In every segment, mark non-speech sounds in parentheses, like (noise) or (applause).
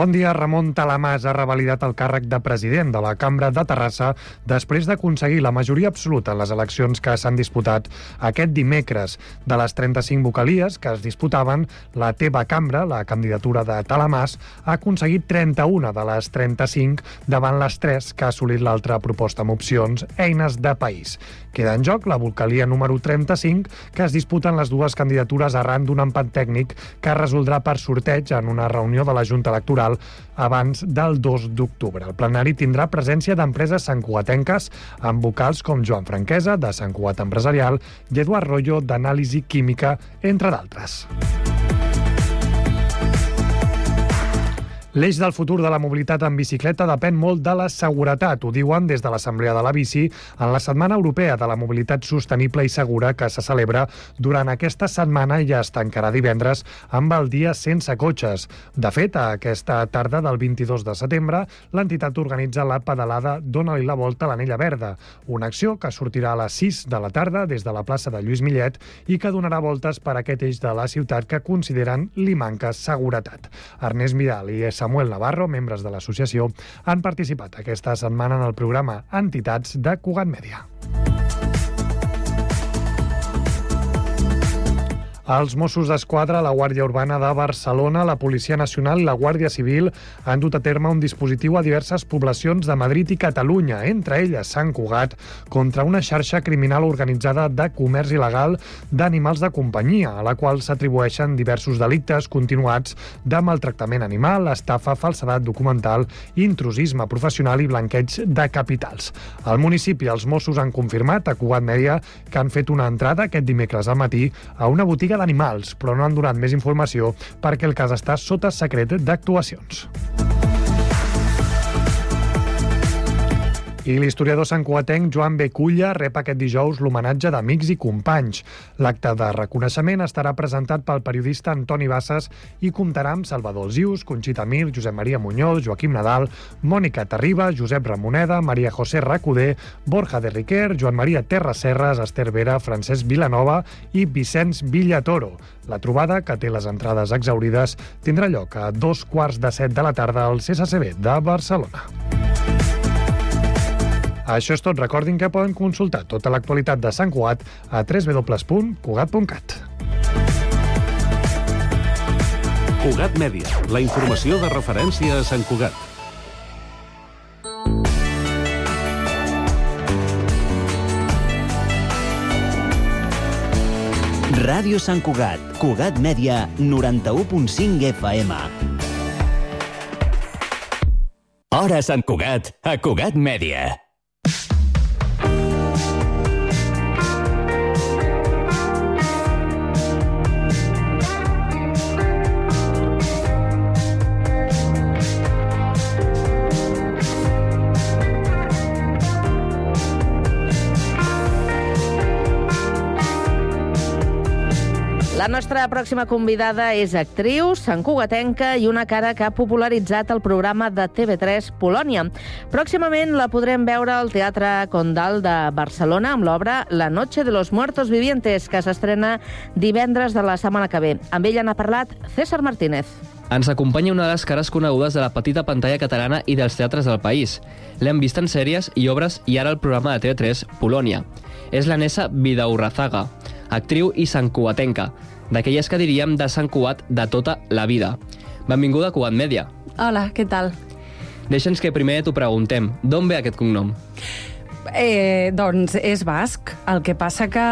Bon dia. Ramon Talamàs ha revalidat el càrrec de president de la Cambra de Terrassa després d'aconseguir la majoria absoluta en les eleccions que s'han disputat aquest dimecres. De les 35 vocalies que es disputaven, la teva cambra, la candidatura de Talamàs, ha aconseguit 31 de les 35 davant les 3 que ha assolit l'altra proposta amb opcions Eines de País. Queda en joc la vocalia número 35, que es disputen les dues candidatures arran d'un empat tècnic que es resoldrà per sorteig en una reunió de la Junta Electoral abans del 2 d'octubre. El plenari tindrà presència d'empreses santcugatenques amb vocals com Joan Franquesa, de Sant Cugat Empresarial, i Eduard Rollo, d'Anàlisi Química, entre d'altres. L'eix del futur de la mobilitat en bicicleta depèn molt de la seguretat, ho diuen des de l'Assemblea de la Bici en la Setmana Europea de la Mobilitat Sostenible i Segura que se celebra durant aquesta setmana i ja es tancarà divendres amb el dia sense cotxes. De fet, aquesta tarda del 22 de setembre, l'entitat organitza la pedalada Dóna-li la volta a l'Anella Verda, una acció que sortirà a les 6 de la tarda des de la plaça de Lluís Millet i que donarà voltes per aquest eix de la ciutat que consideren li manca seguretat. Ernest Vidal i Samuel Navarro, membres de l'associació, han participat aquesta setmana en el programa Entitats de Cugat Mèdia. Els Mossos d'Esquadra, la Guàrdia Urbana de Barcelona, la Policia Nacional i la Guàrdia Civil han dut a terme un dispositiu a diverses poblacions de Madrid i Catalunya, entre elles Sant Cugat, contra una xarxa criminal organitzada de comerç il·legal d'animals de companyia, a la qual s'atribueixen diversos delictes continuats de maltractament animal, estafa, falsedat documental, intrusisme professional i blanqueig de capitals. Al municipi, els Mossos han confirmat a Cugat Mèdia que han fet una entrada aquest dimecres al matí a una botiga d'animals, però no han donat més informació perquè el cas està sota secret d'actuacions. I l'historiador santcuatenc Joan Beculla rep aquest dijous l'homenatge d'amics i companys. L'acte de reconeixement estarà presentat pel periodista Antoni Bassas i comptarà amb Salvador Zius, Conxita Mir, Josep Maria Muñoz, Joaquim Nadal, Mònica Terriba, Josep Ramoneda, Maria José Racuder, Borja de Riquer, Joan Maria Terra Serres, Esther Vera, Francesc Vilanova i Vicenç Villatoro. La trobada, que té les entrades exaurides, tindrà lloc a dos quarts de set de la tarda al CSCB de Barcelona. Això és tot. Recordin que poden consultar tota l'actualitat de Sant Cugat a www.cugat.cat. Cugat Mèdia, la informació de referència a Sant Cugat. Ràdio Sant Cugat, Cugat Mèdia, 91.5 FM. Hora Sant Cugat, a Cugat Mèdia. La nostra pròxima convidada és actriu, santcugatenca i una cara que ha popularitzat el programa de TV3 Polònia. Pròximament la podrem veure al Teatre Condal de Barcelona amb l'obra La noche de los muertos vivientes, que s'estrena divendres de la setmana que ve. Amb ella n'ha parlat César Martínez. Ens acompanya una de les cares conegudes de la petita pantalla catalana i dels teatres del país. L'hem vist en sèries i obres i ara el programa de TV3 Polònia. És la Nessa Vidaurrazaga, actriu i santcuatenca, d'aquelles que diríem de Sant Cugat de tota la vida. Benvinguda a Cugat Mèdia. Hola, què tal? Deixa'ns que primer t'ho preguntem. D'on ve aquest cognom? Eh, doncs és basc. El que passa que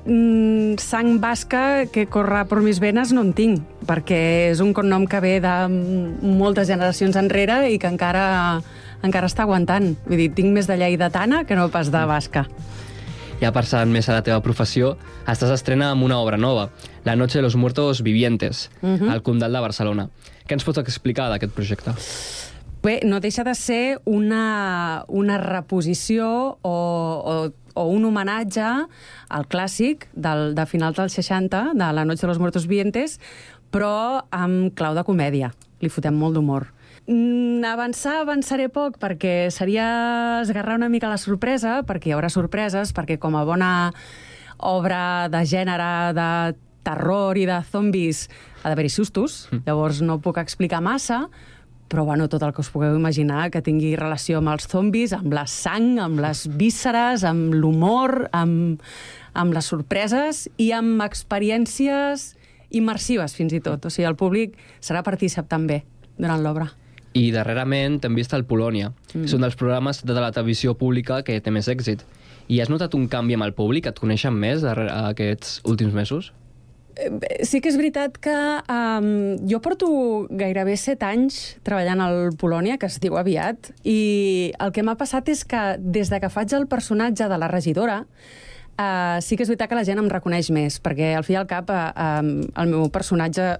mm, sang basca que corre per mis venes no en tinc, perquè és un cognom que ve de moltes generacions enrere i que encara, encara està aguantant. Vull dir, tinc més de lleidatana que no pas de basca. Ja passant més a la teva professió, estàs estrena amb una obra nova, La noche de los muertos vivientes, uh -huh. al Condal de Barcelona. Què ens pots explicar d'aquest projecte? Bé, no deixa de ser una, una reposició o, o, o un homenatge al clàssic del, de final dels 60, de La noche de los muertos vivientes, però amb clau de comèdia. Li fotem molt d'humor. Mm, avançar, avançaré poc, perquè seria esgarrar una mica la sorpresa, perquè hi haurà sorpreses, perquè com a bona obra de gènere, de terror i de zombis, ha d'haver-hi sustos, mm. llavors no puc explicar massa, però bueno, tot el que us pugueu imaginar que tingui relació amb els zombis, amb la sang, amb les vísceres, amb l'humor, amb, amb les sorpreses i amb experiències immersives, fins i tot. O sigui, el públic serà partícip també durant l'obra. I darrerament hem vist el Polònia. Mm. És un dels programes de la televisió pública que té més èxit. I has notat un canvi amb el públic? Et coneixen més darrere aquests últims mesos? Eh, sí que és veritat que um, jo porto gairebé set anys treballant al Polònia, que es diu aviat, i el que m'ha passat és que des de que faig el personatge de la regidora, Uh, sí que és veritat que la gent em reconeix més, perquè al fi i al cap uh, um, el meu personatge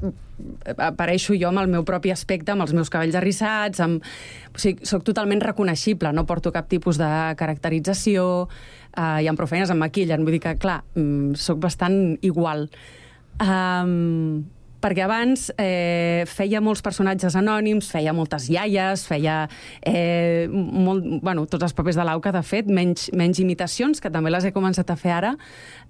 apareixo jo amb el meu propi aspecte, amb els meus cabells arrissats, amb... o sigui, soc totalment reconeixible, no porto cap tipus de caracterització, uh, i amb prou feines em maquillen, vull dir que, clar, um, soc bastant igual. Um, perquè abans eh, feia molts personatges anònims, feia moltes iaies, feia eh, molt, bueno, tots els papers de l'Auca, de fet, menys, menys imitacions, que també les he començat a fer ara,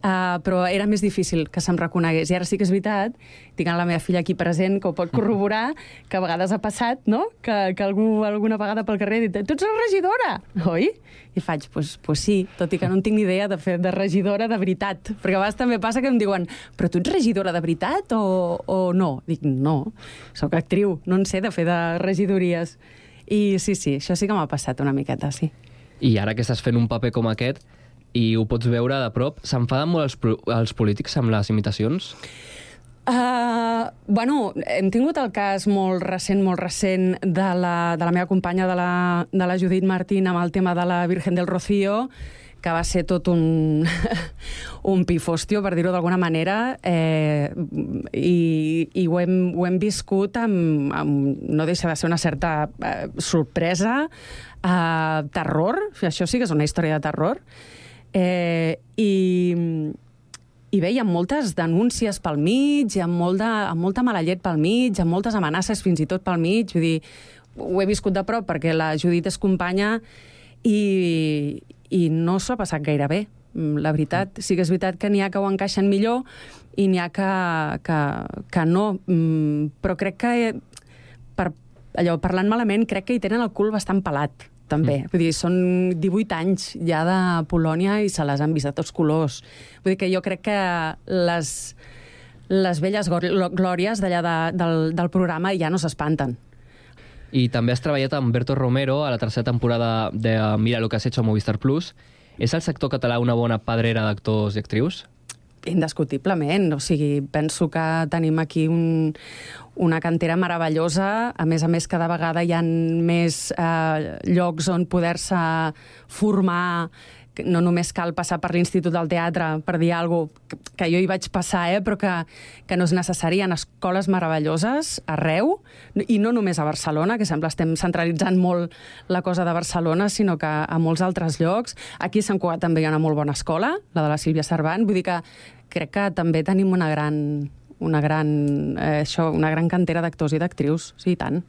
eh, però era més difícil que se'm reconegués. I ara sí que és veritat, tinc la meva filla aquí present, que ho pot corroborar, que a vegades ha passat, no?, que, que algú alguna vegada pel carrer ha dit tu ets la regidora, oi? I faig, pues, pues sí, tot i que no en tinc ni idea de fer de regidora de veritat. Perquè a vegades també passa que em diuen però tu ets regidora de veritat o, o no? Dic, no, sóc actriu, no en sé de fer de regidories. I sí, sí, això sí que m'ha passat una miqueta, sí. I ara que estàs fent un paper com aquest i ho pots veure de prop, s'enfaden molt els, els polítics amb les imitacions? Uh, bueno, hem tingut el cas molt recent, molt recent de la, de la meva companya, de la, de la Judit Martín, amb el tema de la Virgen del Rocío, que va ser tot un, (laughs) un pifostio, per dir-ho d'alguna manera, eh, i, i ho, hem, ho hem viscut amb, amb... No deixa de ser una certa eh, sorpresa, eh, terror, això sí que és una història de terror, eh, i i bé, hi ha moltes denúncies pel mig, hi ha, molt de, amb molta mala llet pel mig, amb moltes amenaces fins i tot pel mig. Vull dir, ho he viscut de prop perquè la Judit és companya i, i no s'ho ha passat gaire bé. Mm, la veritat, sí que és veritat que n'hi ha que ho encaixen millor i n'hi ha que, que, que no. Mm, però crec que, per, allò, parlant malament, crec que hi tenen el cul bastant pelat també. Mm. Vull dir, són 18 anys ja de Polònia i se les han vist de tots colors. Vull dir que jo crec que les, les velles glòries d'allà de, del, del programa ja no s'espanten. I també has treballat amb Berto Romero a la tercera temporada de Mira lo que has hecho a Movistar Plus. És el sector català una bona padrera d'actors i actrius? Indiscutiblement. O sigui, penso que tenim aquí un, una cantera meravellosa. A més a més, cada vegada hi ha més eh, llocs on poder-se formar no només cal passar per l'Institut del Teatre per dir alguna cosa, que jo hi vaig passar, eh, però que, que no és necessari. Hi ha escoles meravelloses arreu, i no només a Barcelona, que sembla estem centralitzant molt la cosa de Barcelona, sinó que a molts altres llocs. Aquí a Sant Cugat també hi ha una molt bona escola, la de la Sílvia Servant, vull dir que crec que també tenim una gran, una gran, eh, això, una gran cantera d'actors i d'actrius, sí, i tant.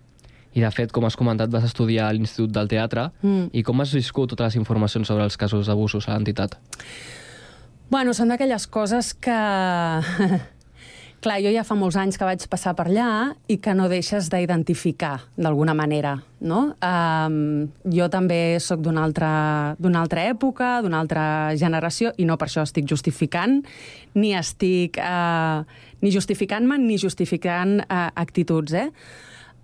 I, de fet, com has comentat, vas estudiar a l'Institut del Teatre. Mm. I com has viscut totes les informacions sobre els casos d'abusos a l'entitat? Bueno, són d'aquelles coses que (laughs) Clar, jo ja fa molts anys que vaig passar per allà i que no deixes d'identificar d'alguna manera, no? Um, jo també sóc d'una altra, altra època, d'una altra generació, i no per això estic justificant, ni estic uh, ni justificant-me ni justificant uh, actituds, eh?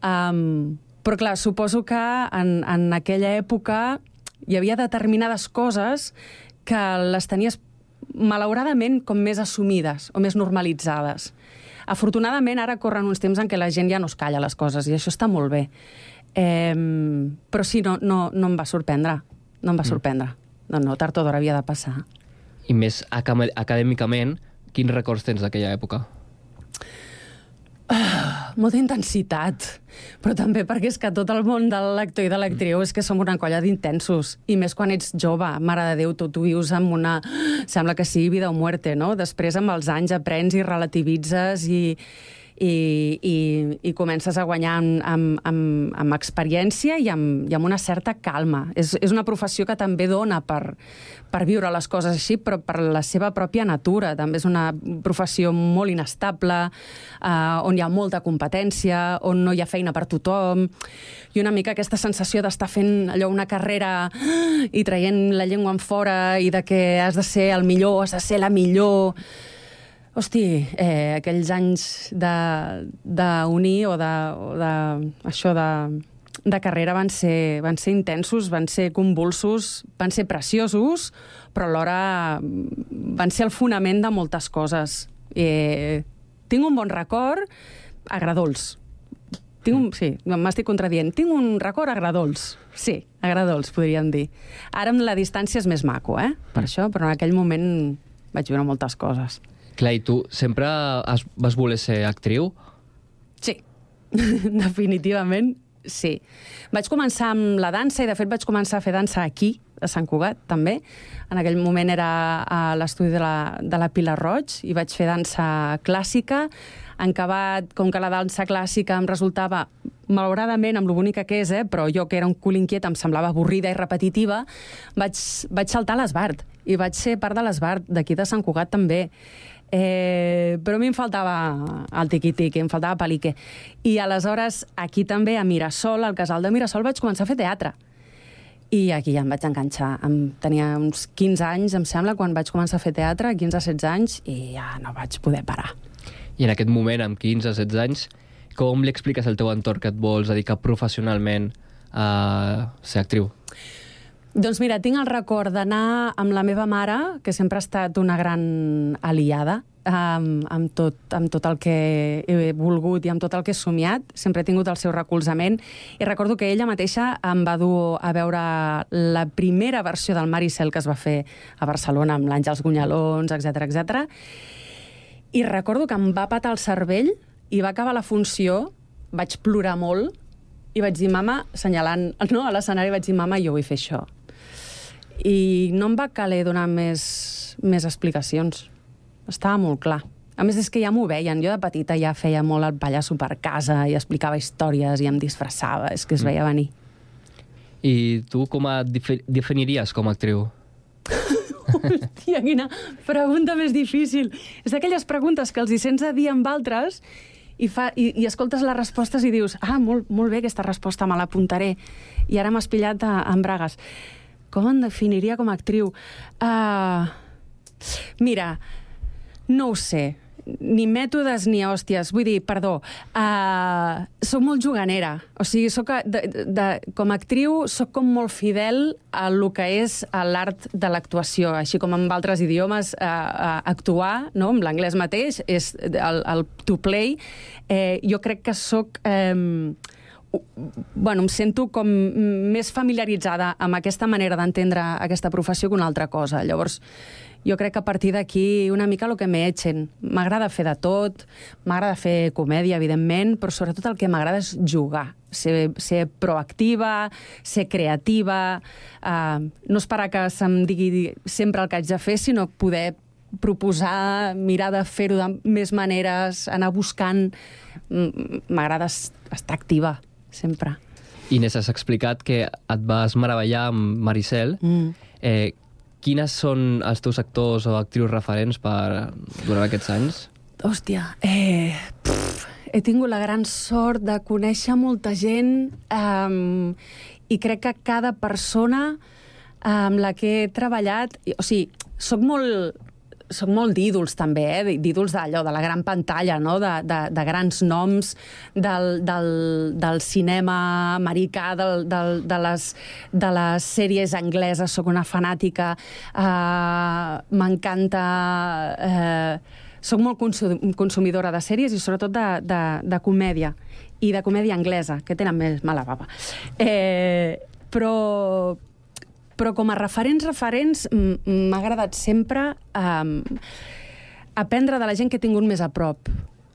Um, però clar, suposo que en, en aquella època hi havia determinades coses que les tenies malauradament, com més assumides o més normalitzades. Afortunadament, ara corren uns temps en què la gent ja no es calla les coses, i això està molt bé. Eh, però sí, no, no, no em va sorprendre. No em va mm. sorprendre. No, no, tard o d'hora havia de passar. I més acadèmicament, quins records tens d'aquella època? Ah, molta intensitat, però també perquè és que tot el món de l'actor i de l'actriu és que som una colla d'intensos, i més quan ets jove, mare de Déu, tu, tu vius amb una... Sembla que sigui vida o muerte, no? Després, amb els anys, aprens i relativitzes i, i, i, i comences a guanyar amb, amb, amb, amb experiència i amb, i amb una certa calma. És, és una professió que també dona per, per viure les coses així, però per la seva pròpia natura. També és una professió molt inestable, eh, on hi ha molta competència, on no hi ha feina per tothom, i una mica aquesta sensació d'estar fent allò una carrera i traient la llengua en fora i de que has de ser el millor, has de ser la millor Hosti, eh, aquells anys d'unir o de, o de això de, de carrera van ser, van ser intensos, van ser convulsos, van ser preciosos, però alhora van ser el fonament de moltes coses. Eh, tinc un bon record agradols. Tinc un, sí, m'estic contradient. Tinc un record agradols. Sí, agradols, podríem dir. Ara amb la distància és més maco, eh? Per això, però en aquell moment vaig viure moltes coses. Clar, i tu sempre has, vas voler ser actriu? Sí, (laughs) definitivament sí. Vaig començar amb la dansa i, de fet, vaig començar a fer dansa aquí, a Sant Cugat, també. En aquell moment era a l'estudi de, la, de la Pilar Roig i vaig fer dansa clàssica. En acabat, com que la dansa clàssica em resultava, malauradament, amb lo bonica que és, eh, però jo que era un cul inquiet em semblava avorrida i repetitiva, vaig, vaig saltar a l'Esbart i vaig ser part de l'Esbart, d'aquí de Sant Cugat també. Eh, però a mi em faltava el tiqui-tiqui, em faltava palique. I aleshores, aquí també, a Mirasol, al casal de Mirasol, vaig començar a fer teatre. I aquí ja em vaig enganxar. Em, tenia uns 15 anys, em sembla, quan vaig començar a fer teatre, 15-16 anys, i ja no vaig poder parar. I en aquest moment, amb 15-16 anys, com li expliques al teu entorn que et vols dedicar professionalment a ser actriu? Doncs mira, tinc el record d'anar amb la meva mare, que sempre ha estat una gran aliada, amb, amb, tot, amb tot el que he volgut i amb tot el que he somiat. Sempre he tingut el seu recolzament. I recordo que ella mateixa em va dur a veure la primera versió del Maricel que es va fer a Barcelona amb l'Àngels Gunyalons, etc etc. I recordo que em va patar el cervell i va acabar la funció, vaig plorar molt i vaig dir, mama, assenyalant no, a l'escenari, vaig dir, mama, jo vull fer això i no em va caler donar més, més explicacions. Estava molt clar. A més, és que ja m'ho veien. Jo de petita ja feia molt el pallasso per casa i explicava històries i em disfressava. És que es mm. veia venir. I tu com et definiries com a actriu? (laughs) Hòstia, quina pregunta més difícil. És d'aquelles preguntes que els hi sents a dir amb altres i, fa, i, i escoltes les respostes i dius ah, molt, molt bé aquesta resposta, me l'apuntaré. I ara m'has pillat a, a bragues. Com em definiria com a actriu? Uh, mira, no ho sé ni mètodes ni hòsties. Vull dir, perdó, uh, soc molt juganera. O sigui, soc, de, de, com a actriu, sóc com molt fidel a lo que és l'art de l'actuació. Així com en altres idiomes, uh, uh, actuar, no? amb l'anglès mateix, és el, el to play. Eh, jo crec que sóc... Um, bueno, em sento com més familiaritzada amb aquesta manera d'entendre aquesta professió que una altra cosa. Llavors, jo crec que a partir d'aquí una mica el que m'echen. M'agrada fer de tot, m'agrada fer comèdia, evidentment, però sobretot el que m'agrada és jugar, ser, ser proactiva, ser creativa, uh, no esperar que se'm digui sempre el que haig de fer, sinó poder proposar, mirar de fer-ho de més maneres, anar buscant... M'agrada estar activa sempre. Inés, has explicat que et vas meravellar amb Maricel. Mm. Eh, quines són els teus actors o actrius referents per, durant aquests anys? Hòstia, eh, pff, he tingut la gran sort de conèixer molta gent um, i crec que cada persona amb la que he treballat... O sigui, sóc molt soc molt d'ídols també, eh? d'ídols d'allò, de la gran pantalla, no? de, de, de grans noms del, del, del cinema americà, del, del, de, les, de les sèries angleses, sóc una fanàtica, uh, m'encanta... Uh, soc molt consumidora de sèries i sobretot de, de, de comèdia, i de comèdia anglesa, que tenen més mala baba. Eh, però, però com a referents, referents, m'ha agradat sempre um, aprendre de la gent que he tingut més a prop.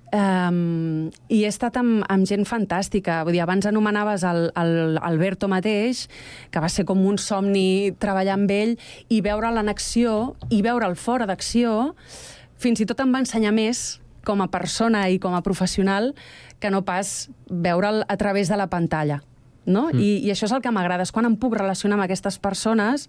Um, I he estat amb, amb gent fantàstica. Vull dir, abans anomenaves el, el Alberto mateix, que va ser com un somni treballar amb ell, i veure'l en acció, i veure'l fora d'acció, fins i tot em va ensenyar més com a persona i com a professional que no pas veure'l a través de la pantalla. No? Mm. I, I això és el que m'agrada, és quan em puc relacionar amb aquestes persones,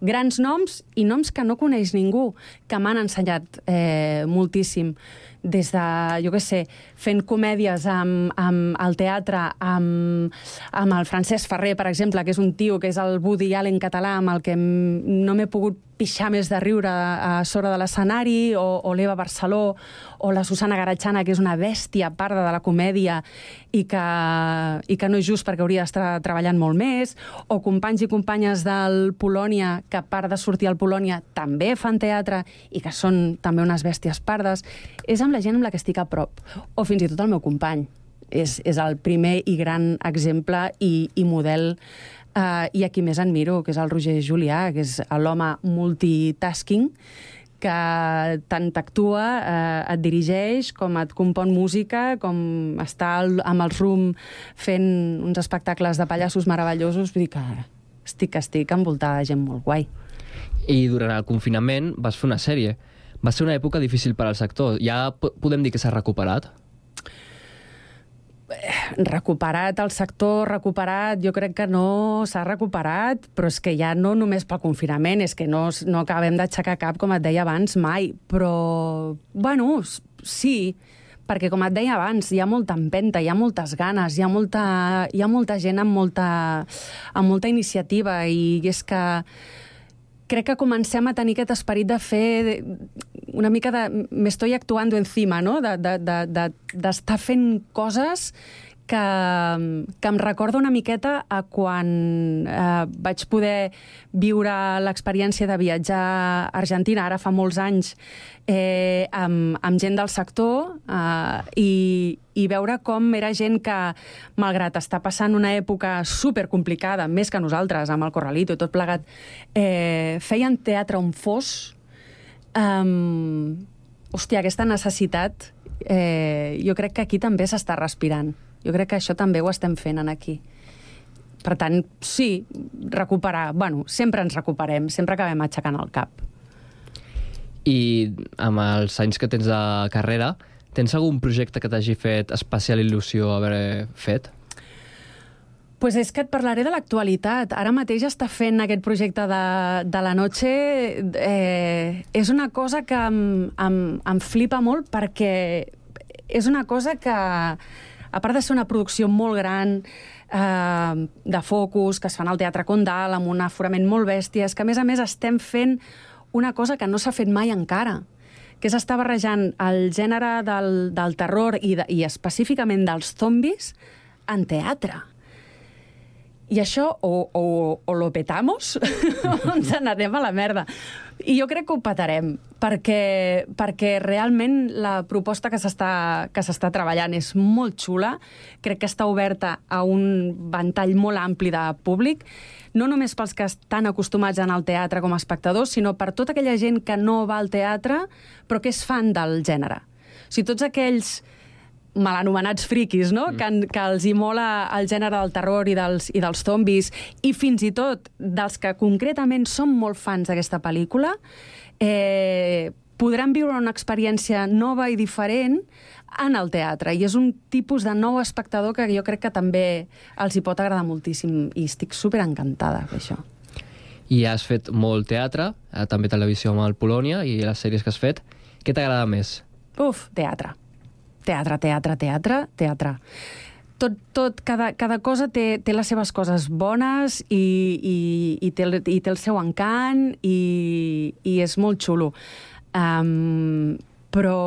grans noms i noms que no coneix ningú, que m'han ensenyat eh, moltíssim des de, jo què sé, fent comèdies amb, amb el teatre, amb, amb el Francesc Ferrer, per exemple, que és un tio que és el Woody Allen català, amb el que no m'he pogut pixar més de riure a sobre de l'escenari, o, o l'Eva Barceló, o la Susana Garatxana, que és una bèstia parda de la comèdia i que, i que no és just perquè hauria d'estar treballant molt més, o companys i companyes del Polònia, que a part de sortir al Polònia també fan teatre i que són també unes bèsties pardes. És amb la gent amb la que estic a prop, o fins i tot el meu company. És, és el primer i gran exemple i, i model Uh, I a qui més admiro, que és el Roger Julià, que és l'home multitasking, que tant t'actua, eh, et dirigeix, com et compon música, com està al, amb el RUM fent uns espectacles de pallassos meravellosos. Vull dir que estic, estic envoltada de gent molt guai. I durant el confinament vas fer una sèrie. Va ser una època difícil per al sector. Ja podem dir que s'ha recuperat? Recuperat el sector, recuperat, jo crec que no s'ha recuperat, però és que ja no només pel confinament, és que no, no acabem d'aixecar cap, com et deia abans, mai. Però, bueno, sí, perquè com et deia abans, hi ha molta empenta, hi ha moltes ganes, hi ha molta, hi ha molta gent amb molta, amb molta iniciativa i és que crec que comencem a tenir aquest esperit de fer una mica de... Me estoy actuando encima, no? D'estar de, de, de, de fent coses que, que em recorda una miqueta a quan eh, vaig poder viure l'experiència de viatjar a Argentina, ara fa molts anys, eh, amb, amb gent del sector eh, i, i veure com era gent que, malgrat estar passant una època super complicada, més que nosaltres, amb el Corralito i tot plegat, eh, feien teatre on fos, Um, hòstia, aquesta necessitat eh, jo crec que aquí també s'està respirant. Jo crec que això també ho estem fent en aquí. Per tant, sí, recuperar... Bueno, sempre ens recuperem, sempre acabem aixecant el cap. I amb els anys que tens de carrera, tens algun projecte que t'hagi fet especial il·lusió haver fet? Pues és que et parlaré de l'actualitat. Ara mateix està fent aquest projecte de, de la noche. Eh, és una cosa que em, em, em flipa molt perquè és una cosa que, a part de ser una producció molt gran, eh, de focus, que es fan al Teatre Condal, amb un aforament molt bèstia, és que, a més a més, estem fent una cosa que no s'ha fet mai encara, que és estar barrejant el gènere del, del terror i, de, i específicament dels zombis en teatre. I això o, o, o lo petamos (laughs) o ens n'anem a la merda. I jo crec que ho petarem, perquè, perquè realment la proposta que s'està treballant és molt xula, crec que està oberta a un ventall molt ampli de públic, no només pels que estan acostumats a anar al teatre com a espectadors, sinó per tota aquella gent que no va al teatre però que és fan del gènere. O sigui, tots aquells mal anomenats friquis, no? Mm. Que, que els hi mola el gènere del terror i dels, i dels zombis, i fins i tot dels que concretament són molt fans d'aquesta pel·lícula, eh, podran viure una experiència nova i diferent en el teatre. I és un tipus de nou espectador que jo crec que també els hi pot agradar moltíssim. I estic super encantada d'això. I has fet molt teatre, eh, també televisió amb el Polònia i les sèries que has fet. Què t'agrada més? Uf, teatre teatre, teatre, teatre, teatre. Tot, tot, cada, cada cosa té, té les seves coses bones i, i, i, té, el, i té el seu encant i, i és molt xulo. Um, però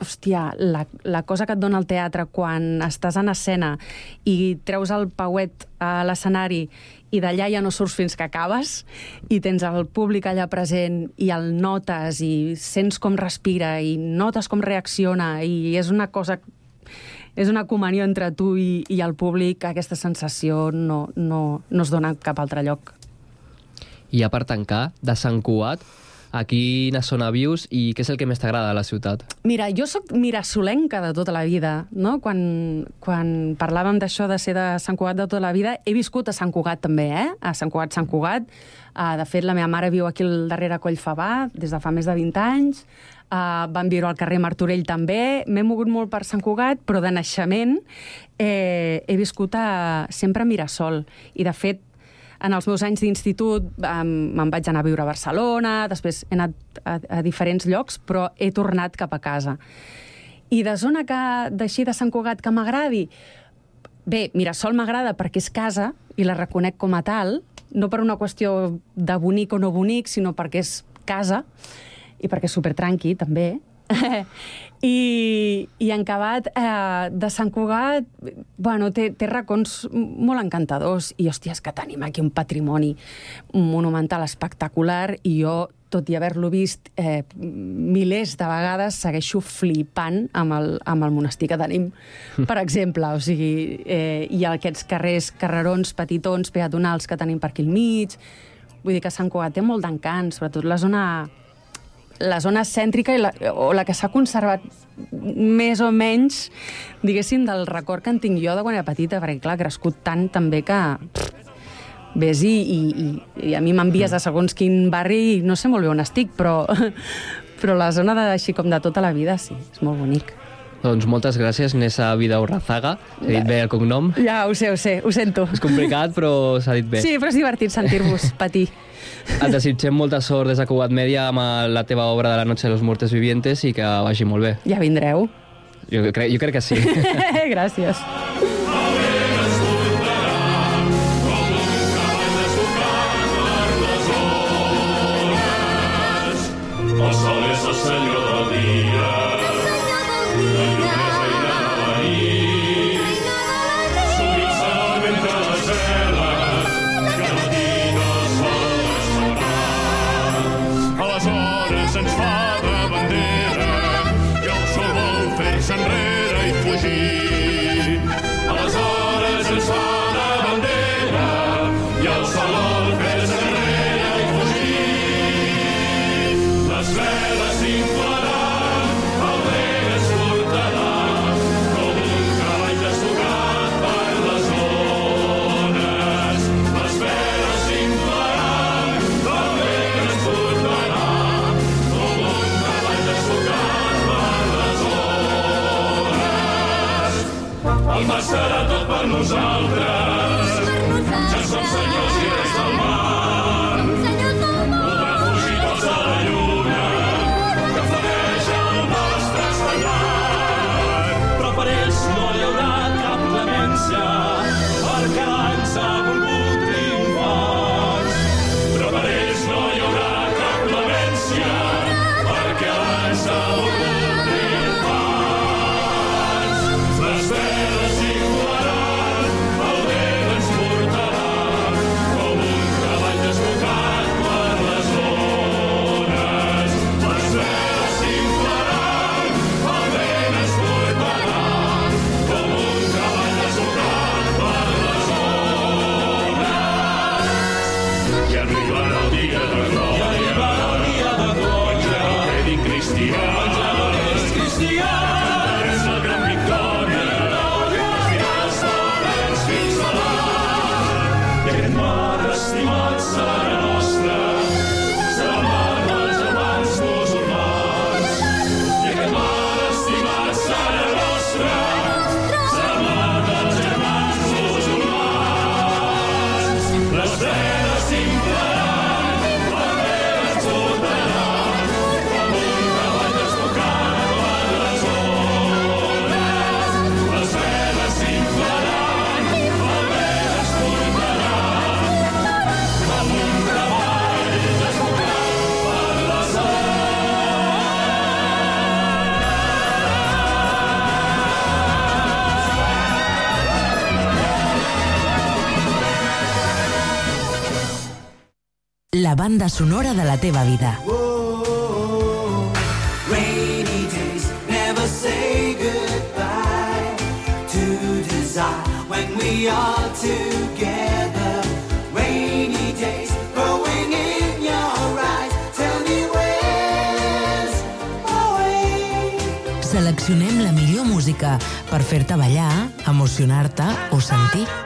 hòstia, la, la cosa que et dona el teatre quan estàs en escena i treus el pauet a l'escenari i d'allà ja no surts fins que acabes i tens el públic allà present i el notes i sents com respira i notes com reacciona i és una cosa és una comunió entre tu i, i el públic, aquesta sensació no, no, no es dona cap altre lloc. I a part tancar, de Sant Cugat, A quina zona vius i què és el que més t'agrada de la ciutat? Mira, jo sóc mirasolenca de tota la vida, no? Quan, quan parlàvem d'això de ser de Sant Cugat de tota la vida, he viscut a Sant Cugat també, eh? A Sant Cugat, Sant Cugat. Uh, de fet, la meva mare viu aquí al darrere Collfabà des de fa més de 20 anys. Uh, van viure al carrer Martorell també. M'he mogut molt per Sant Cugat, però de naixement eh, he viscut a, sempre a Mirasol. I, de fet, en els meus anys d'institut um, me'n vaig anar a viure a Barcelona, després he anat a, a diferents llocs, però he tornat cap a casa. I de zona que d'així de Sant Cugat que m'agradi, bé, Mirasol m'agrada perquè és casa i la reconec com a tal, no per una qüestió de bonic o no bonic, sinó perquè és casa i perquè és supertranqui, també. I, i en acabat eh, de Sant Cugat, bueno, té, té racons molt encantadors i, hòstia, és que tenim aquí un patrimoni monumental espectacular i jo, tot i haver-lo vist eh, milers de vegades, segueixo flipant amb el, amb el monestir que tenim, (laughs) per exemple. O sigui, eh, hi ha aquests carrers, carrerons petitons, peatonals que tenim per aquí al mig. Vull dir que Sant Cugat té molt d'encant, sobretot la zona la zona cèntrica i la, o la que s'ha conservat més o menys, diguéssim, del record que en tinc jo de quan era petita, perquè, clar, ha crescut tant també que pff, ves i, i, i, i a mi m'envies a segons quin barri i no sé molt bé on estic, però, (laughs) però la zona de, així com de tota la vida, sí, és molt bonic. Doncs moltes gràcies, Nessa Vidaurrazaga. He dit bé el cognom. Ja, ho sé, ho sé, ho sento. És complicat, però s'ha dit bé. Sí, però és divertit sentir-vos (laughs) patir. Et desitgem molta sort des de Cugat Media amb la teva obra de la Noche de los Muertes Vivientes i que vagi molt bé. Ja vindreu. Jo, crec, jo crec que sí. (laughs) Gràcies. banda sonora de la teva vida. Oh, oh, oh. Rainy days never say goodbye to desire when we are together. Rainy days growing in your eyes. Tell me where's away. Seleccionem la millor música per fer-te ballar, emocionar-te o sentir.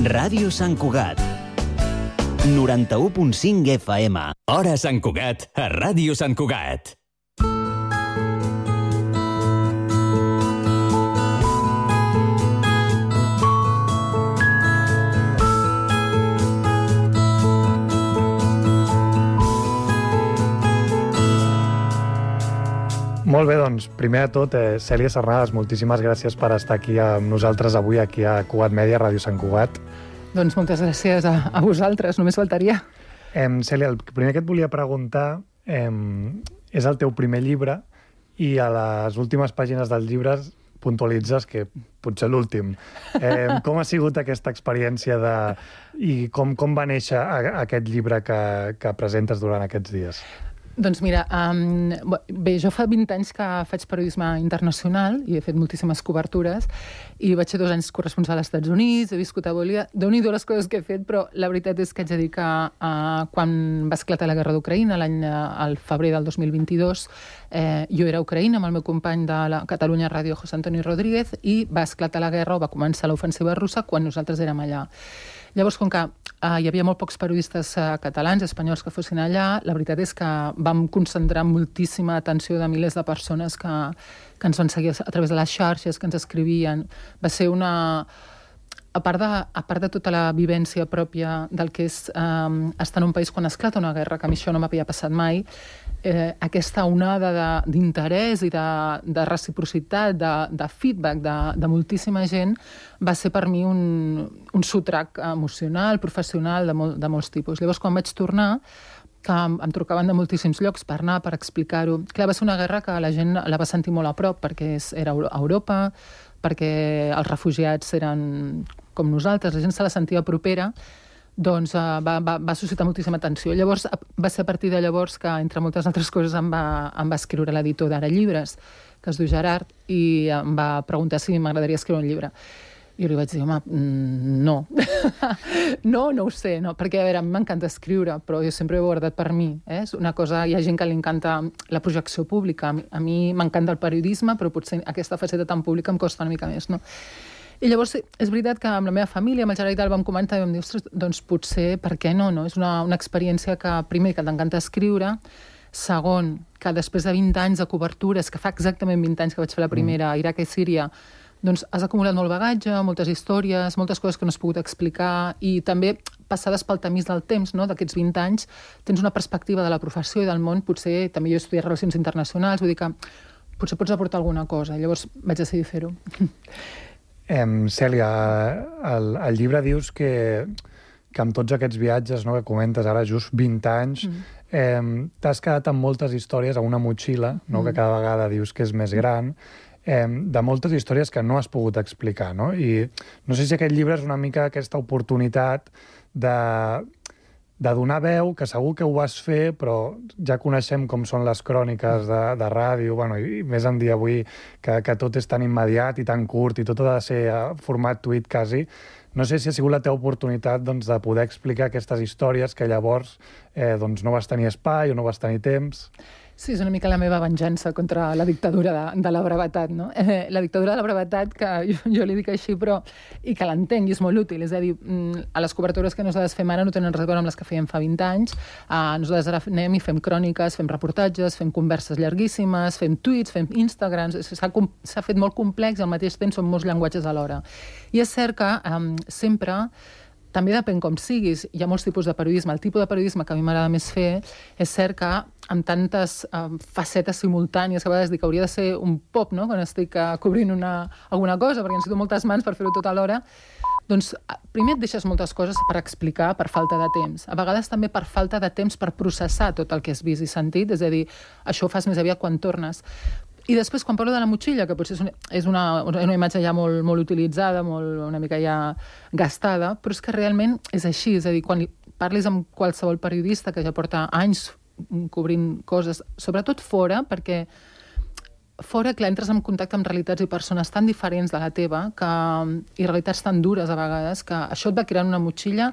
Ràdio Sant Cugat. 91.5 FM. Hora Sant Cugat, a Ràdio Sant Cugat. Molt bé, doncs, primer de tot, eh, Cèlia Serrades, moltíssimes gràcies per estar aquí amb nosaltres avui, aquí a Cugat Mèdia, Ràdio Sant Cugat. Doncs moltes gràcies a, a vosaltres, només faltaria. Eh, Cèlia, el primer que et volia preguntar eh, és el teu primer llibre i a les últimes pàgines dels llibres puntualitzes que potser l'últim. Eh, com ha sigut aquesta experiència de... i com, com va néixer a, aquest llibre que, que presentes durant aquests dies? Doncs mira, um, bé, jo fa 20 anys que faig periodisme internacional i he fet moltíssimes cobertures i vaig ser dos anys corresponsal als Estats Units, he viscut a Bolívia, déu nhi les coses que he fet, però la veritat és que haig de dir que uh, quan va esclatar la guerra d'Ucraïna, l'any uh, al febrer del 2022, eh, jo era a Ucraïna amb el meu company de la Catalunya Ràdio, José Antonio Rodríguez, i va esclatar la guerra o va començar l'ofensiva russa quan nosaltres érem allà. Llavors, com que uh, hi havia molt pocs periodistes uh, catalans, espanyols que fossin allà, la veritat és que vam concentrar moltíssima atenció de milers de persones que, que ens van seguir a través de les xarxes, que ens escrivien. Va ser una... A part, de, a part de tota la vivència pròpia del que és um, estar en un país quan esclata una guerra, que a mi això no m'havia passat mai, eh, aquesta onada d'interès i de, de reciprocitat, de, de feedback de, de moltíssima gent va ser per mi un, un sotrac emocional, professional, de, mol, de molts tipus. Llavors, quan vaig tornar, que em, em trucaven de moltíssims llocs per anar, per explicar-ho. Clar, va ser una guerra que la gent la va sentir molt a prop, perquè és, era a Europa, perquè els refugiats eren com nosaltres, la gent se la sentia propera, doncs uh, va, va, va suscitar moltíssima atenció. Llavors, va ser a partir de llavors que, entre moltes altres coses, em va, em va escriure l'editor d'Ara Llibres, que es diu Gerard, i em va preguntar si m'agradaria escriure un llibre. I li vaig dir, home, mm, no. (laughs) no, no ho sé, no, perquè, a veure, a mi m'encanta escriure, però jo sempre ho he guardat per mi. Eh? És una cosa, hi ha gent que li encanta la projecció pública. A mi, m'encanta el periodisme, però potser aquesta faceta tan pública em costa una mica més, no? I llavors és veritat que amb la meva família, amb el Gerard i tal, vam comentar i vam dir, ostres, doncs potser, per què no? no? És una, una experiència que, primer, que t'encanta escriure, segon, que després de 20 anys de cobertures, que fa exactament 20 anys que vaig fer la primera a Iraq i Síria, doncs has acumulat molt bagatge, moltes històries, moltes coses que no has pogut explicar i també passades pel tamís del temps, no? d'aquests 20 anys, tens una perspectiva de la professió i del món, potser també jo he estudiat Relacions Internacionals, vull dir que potser pots aportar alguna cosa. Llavors vaig decidir fer-ho. (laughs) Em, Cèlia, el, el llibre dius que, que amb tots aquests viatges no, que comentes ara, just 20 anys, mm. eh, t'has quedat amb moltes històries a una motxilla, no, mm. que cada vegada dius que és més gran, eh, de moltes històries que no has pogut explicar. No? I no sé si aquest llibre és una mica aquesta oportunitat de de donar veu, que segur que ho vas fer, però ja coneixem com són les cròniques de, de ràdio, bueno, i més en dia avui que, que tot és tan immediat i tan curt i tot ha de ser a format tuit quasi. No sé si ha sigut la teva oportunitat doncs, de poder explicar aquestes històries que llavors eh, doncs, no vas tenir espai o no vas tenir temps. Sí, és una mica la meva venjança contra la dictadura de, de la brevetat, no? Eh, la dictadura de la brevetat, que jo, jo li dic així, però... i que l'entenc i és molt útil. És a dir, mm, a les cobertures que nosaltres fem ara no tenen res a veure amb les que fèiem fa 20 anys. Uh, nosaltres ara anem i fem cròniques, fem reportatges, fem converses llarguíssimes, fem tuits, fem Instagrams... S'ha fet molt complex i al mateix temps són molts llenguatges alhora. I és cert que um, sempre també depèn com siguis. Hi ha molts tipus de periodisme. El tipus de periodisme que a mi m'agrada més fer és cert que amb tantes um, facetes simultànies, que a vegades dic que hauria de ser un pop, no?, quan estic uh, cobrint una, alguna cosa, perquè necessito moltes mans per fer-ho tot alhora, doncs eh, primer et deixes moltes coses per explicar per falta de temps. A vegades també per falta de temps per processar tot el que has vist i sentit, és a dir, això ho fas més aviat quan tornes. I després, quan parlo de la motxilla, que potser és una, és una, una imatge ja molt, molt utilitzada, molt, una mica ja gastada, però és que realment és així, és a dir, quan li parlis amb qualsevol periodista que ja porta anys cobrint coses, sobretot fora, perquè fora, clar, entres en contacte amb realitats i persones tan diferents de la teva que, i realitats tan dures a vegades que això et va crear una motxilla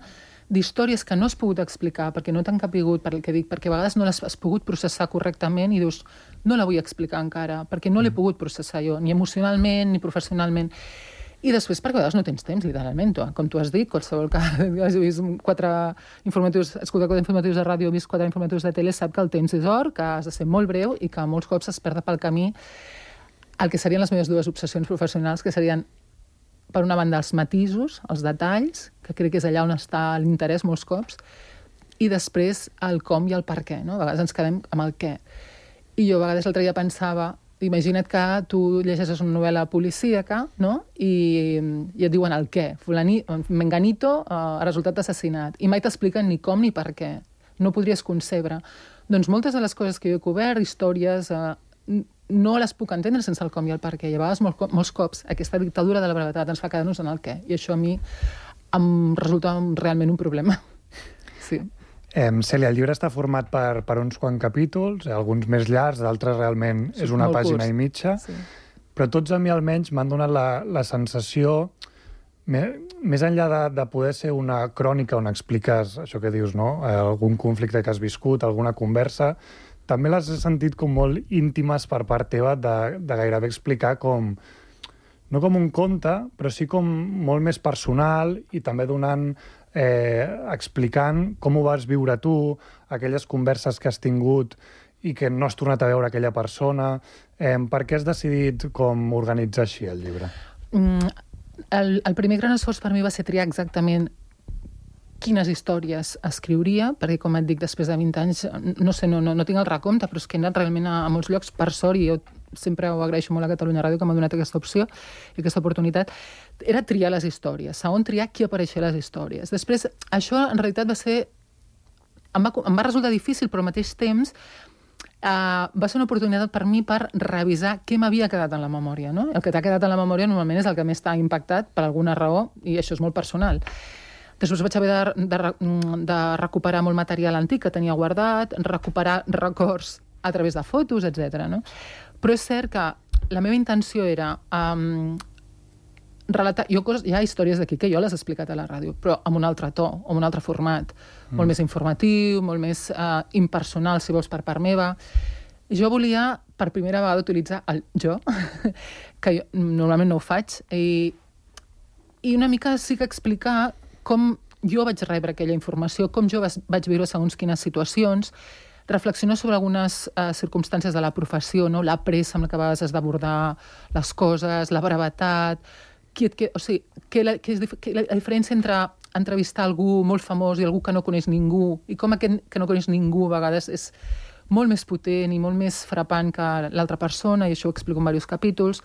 d'històries que no has pogut explicar perquè no t'han capigut, per el que dic, perquè a vegades no les has pogut processar correctament i dius, no la vull explicar encara, perquè no l'he pogut processar jo, ni emocionalment ni professionalment. I després, perquè a vegades no tens temps, literalment. Tu, com tu has dit, qualsevol que (laughs) has vist quatre informatius, escoltat quatre informatius de ràdio, vist quatre informatius de tele, sap que el temps és or, que has de ser molt breu i que molts cops es perd pel camí el que serien les meves dues obsessions professionals, que serien, per una banda, els matisos, els detalls, que crec que és allà on està l'interès molts cops, i després el com i el per què. No? A vegades ens quedem amb el què. I jo a vegades l'altre dia pensava, imagina't que tu llegeixes una novel·la policíaca no? I, i et diuen el què. Fulani, Menganito uh, ha resultat assassinat. I mai t'expliquen ni com ni per què. No podries concebre. Doncs moltes de les coses que jo he cobert, històries, uh, no les puc entendre sense el com i el per què. I a vegades molts, co- molts cops aquesta dictadura de la brevetat ens fa quedar-nos en el què. I això a mi em resulta realment un problema. (laughs) Sí. Eh, Cèlia, el llibre està format per, per uns quants capítols, alguns més llargs, d'altres realment Sí, és una pàgina curts. i mitja, Sí. però tots a mi almenys m'han donat la, la sensació, me, més enllà de, de poder ser una crònica on expliques això que dius, no? Eh, algun conflicte que has viscut, alguna conversa, també les he sentit com molt íntimes per part teva de, de gairebé explicar com no com un conte, però sí com molt més personal i també donant, eh, explicant com ho vas viure tu, aquelles converses que has tingut i que no has tornat a veure aquella persona. Eh, per què has decidit com organitzar així el llibre? Mm, el, el primer gran esforç per mi va ser triar exactament quines històries escriuria, perquè, com et dic, després de 20 anys, no sé, no, no, no tinc el recompte, però és que he anat realment a, a molts llocs, per sort, i jo sempre ho agraeixo molt a Catalunya Ràdio que m'ha donat aquesta opció i aquesta oportunitat, era triar les històries, segon triar qui apareixia les històries. Després, això en realitat va ser... Em va, em va resultar difícil, però al mateix temps uh, va ser una oportunitat per mi per revisar què m'havia quedat en la memòria. No? El que t'ha quedat en la memòria normalment és el que més t'ha impactat per alguna raó, i això és molt personal. Després vaig haver de, de, re- de recuperar molt material antic que tenia guardat, recuperar records a través de fotos, etc. No? Però és cert que la meva intenció era um, relatar... Jo, hi ha històries d'aquí que jo les he explicat a la ràdio, però amb un altre to, amb un altre format, mm. molt més informatiu, molt més uh, impersonal, si vols, per part meva. Jo volia, per primera vegada, utilitzar el jo, (laughs) que jo normalment no ho faig, i, i una mica sí que explicar com jo vaig rebre aquella informació, com jo vaig viure segons quines situacions, reflexionar sobre algunes uh, circumstàncies de la professió, no? la pressa amb la que a vegades has d'abordar les coses, la brevetat, qui que, o sigui, que la, que és, que la diferència entre entrevistar algú molt famós i algú que no coneix ningú, i com aquest que no coneix ningú a vegades és molt més potent i molt més frapant que l'altra persona, i això ho explico en diversos capítols.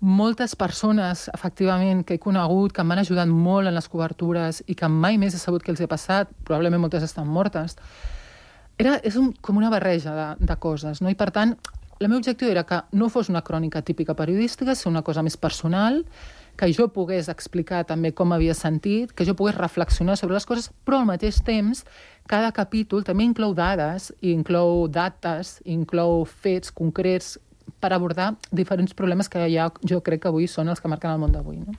Moltes persones, efectivament, que he conegut, que m'han ajudat molt en les cobertures i que mai més he sabut què els ha passat, probablement moltes estan mortes, era, és un, com una barreja de, de coses, no? I per tant, el meu objectiu era que no fos una crònica típica periodística, sinó una cosa més personal, que jo pogués explicar també com havia sentit, que jo pogués reflexionar sobre les coses, però al mateix temps cada capítol també inclou dades, inclou dates, inclou fets concrets per abordar diferents problemes que ja, jo crec que avui són els que marquen el món d'avui. No?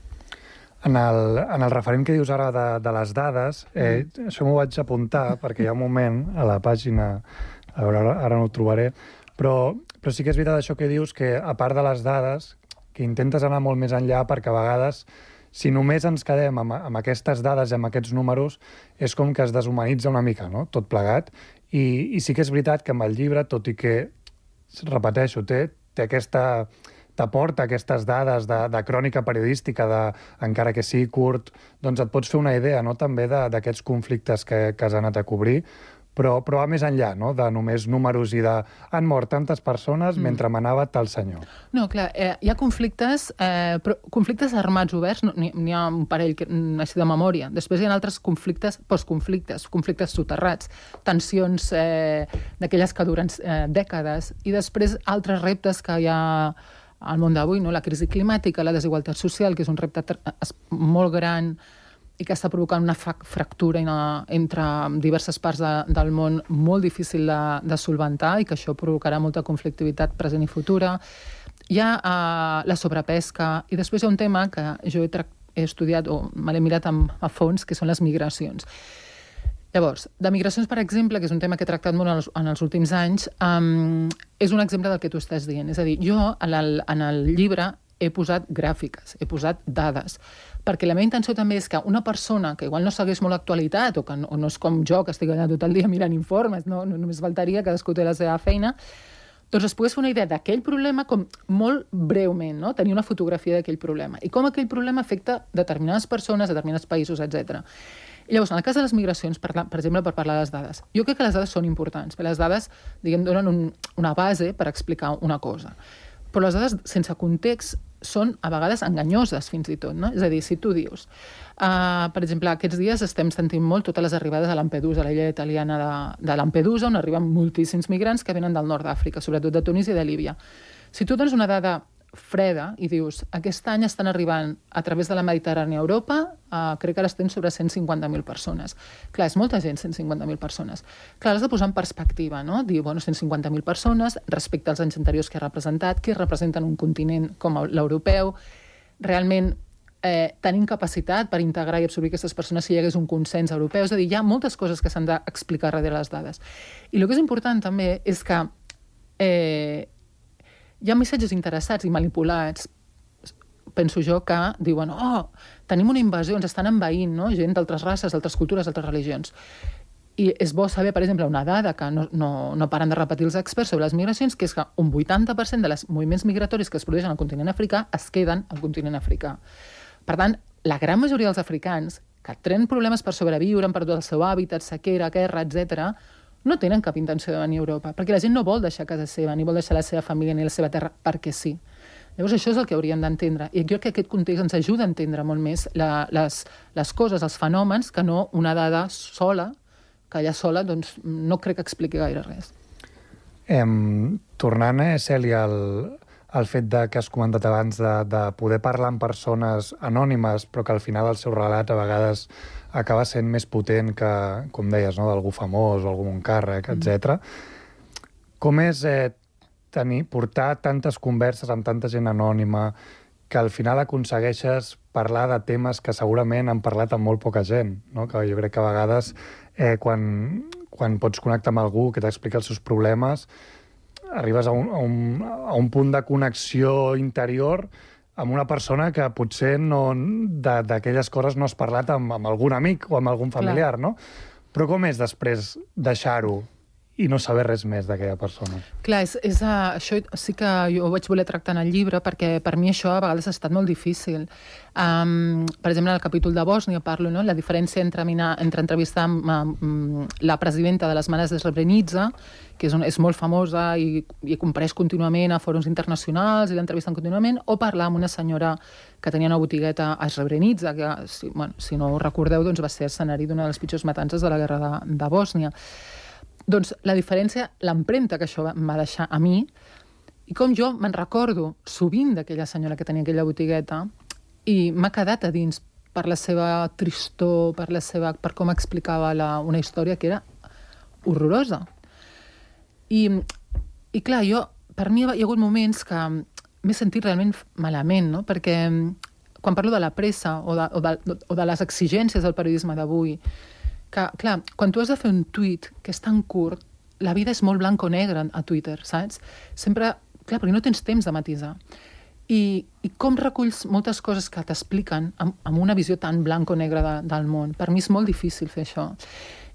En el, en el referent que dius ara de, de les dades, eh, això m'ho vaig apuntar perquè hi ha un moment a la pàgina A veure, ara, ara no ho trobaré. Però, però sí que és veritat això que dius, que a part de les dades, que intentes anar molt més enllà perquè a vegades si només ens quedem amb, amb aquestes dades i amb aquests números, és com que es deshumanitza una mica, no?, tot plegat. I, I sí que és veritat que amb el llibre, tot i que, repeteixo, té, té aquesta t'aporta aquestes dades de, de crònica periodística, de, encara que sigui curt, doncs et pots fer una idea no? també d'aquests conflictes que, que has anat a cobrir, però, però va més enllà no? de només números i de han mort tantes persones Mm. mentre manava tal senyor. No, clar, eh, hi ha conflictes, eh, però conflictes armats oberts, no, n'hi n'hi ha un parell que, mm, així de memòria. Després hi ha altres conflictes, postconflictes, conflictes soterrats, tensions eh, d'aquelles que duren eh, dècades, i després altres reptes que hi ha al món d'avui, no? la crisi climàtica, la desigualtat social, que és un repte molt gran i que està provocant una fra fractura ina- entre diverses parts de, del món molt difícil de, de solventar i que això provocarà molta conflictivitat present i futura. Hi ha uh, la sobrepesca i després hi ha un tema que jo he, he estudiat o me l'he mirat amb, a fons, que són les migracions. Llavors, de migracions, per exemple, que és un tema que he tractat molt en els, en els últims anys, um, és un exemple del que tu estàs dient. És a dir, jo en el, en el llibre he posat gràfiques, he posat dades, perquè la meva intenció també és que una persona que igual no segueix molt l'actualitat o que no, o no és com jo, que estic allà tot el dia mirant informes, no, no només faltaria, cadascú té la seva feina, doncs es pogués fer una idea d'aquell problema com molt breument, no? tenir una fotografia d'aquell problema i com aquell problema afecta determinades persones, determinats països, etc. Llavors, en el cas de les migracions, per, la- per exemple, per parlar de les dades, jo crec que les dades són importants, perquè les dades, diguem, donen un, una base per explicar una cosa. Però les dades sense context són a vegades enganyoses, fins i tot. No? És a dir, si tu dius, uh, per exemple, aquests dies estem sentint molt totes les arribades a Lampedusa, a l'illa italiana de, de Lampedusa, on arriben moltíssims migrants que venen del nord d'Àfrica, sobretot de Tunis i de Líbia. Si tu dones una dada freda i dius, aquest any estan arribant a través de la Mediterrània a Europa, uh, crec que ara estem sobre 150.000 persones. Clar, és molta gent, 150.000 persones. Clar, l'has de posar en perspectiva, no? Dir, bueno, 150.000 persones respecte als anys anteriors que ha representat, que representen un continent com l'europeu, realment eh, tenim capacitat per integrar i absorbir aquestes persones si hi hagués un consens europeu. És a dir, hi ha moltes coses que s'han d'explicar darrere les dades. I el que és important també és que eh, hi ha missatges interessats i manipulats penso jo que diuen oh, tenim una invasió, ens estan envaint no? gent d'altres races, d'altres cultures, d'altres religions i és bo saber, per exemple, una dada que no, no, no paren de repetir els experts sobre les migracions, que és que un 80% de les moviments migratoris que es produeixen al continent africà es queden al continent africà. Per tant, la gran majoria dels africans que tenen problemes per sobreviure, han perdut el seu hàbitat, sequera, guerra, etc, no tenen cap intenció de venir a Europa, perquè la gent no vol deixar casa seva, ni vol deixar la seva família ni la seva terra perquè sí. Llavors això és el que hauríem d'entendre. I jo crec que aquest context ens ajuda a entendre molt més la, les, les coses, els fenòmens, que no una dada sola, que allà sola doncs, no crec que expliqui gaire res. Em, tornant, eh, Cèlia, al, al fet de, que has comentat abans de, de poder parlar amb persones anònimes, però que al final el seu relat a vegades acaba sent més potent que, com deies, no, d'algú famós o algun càrrec, etc. Com és eh, tenir, portar tantes converses amb tanta gent anònima que al final aconsegueixes parlar de temes que segurament han parlat amb molt poca gent, no? que jo crec que a vegades eh, quan, quan pots connectar amb algú que t'explica els seus problemes, arribes a un, a, un, a un punt de connexió interior amb una persona que potser no d'aquelles coses no has parlat amb, amb algun amic o amb algun familiar, no? Però com és després deixar-ho i no saber res més d'aquella persona? Clar, és, és, això sí que jo ho vaig voler tractar en el llibre perquè per mi això a vegades ha estat molt difícil. Um, per exemple, en el capítol de Bòsnia parlo, no?, la diferència entre, mina, entre entrevistar amb, amb la presidenta de les Mares de Srebrenica, que és, un, és molt famosa i, i compareix contínuament a fòrums internacionals i l'entrevisten contínuament, o parlar amb una senyora que tenia una botigueta a Srebrenica, que, si, bueno, si no ho recordeu, doncs va ser escenari d'una de les pitjors matances de la guerra de, de Bòsnia. Doncs la diferència, l'empremta que això va- deixar a mi, i com jo me'n recordo sovint d'aquella senyora que tenia aquella botigueta, i m'ha quedat a dins per la seva tristor, per, la seva, per com explicava la, una història que era horrorosa. I, i clar, jo, per mi hi ha hagut moments que m'he sentit realment malament, no? perquè quan parlo de la pressa o de, o de, o de les exigències del periodisme d'avui, que, clar, quan tu has de fer un tuit que és tan curt, la vida és molt blanc o negre a Twitter, saps? Sempre, clar, perquè no tens temps de matisar. I, i com reculls moltes coses que t'expliquen amb, amb una visió tan blanc o negra de, del món. Per mi és molt difícil fer això.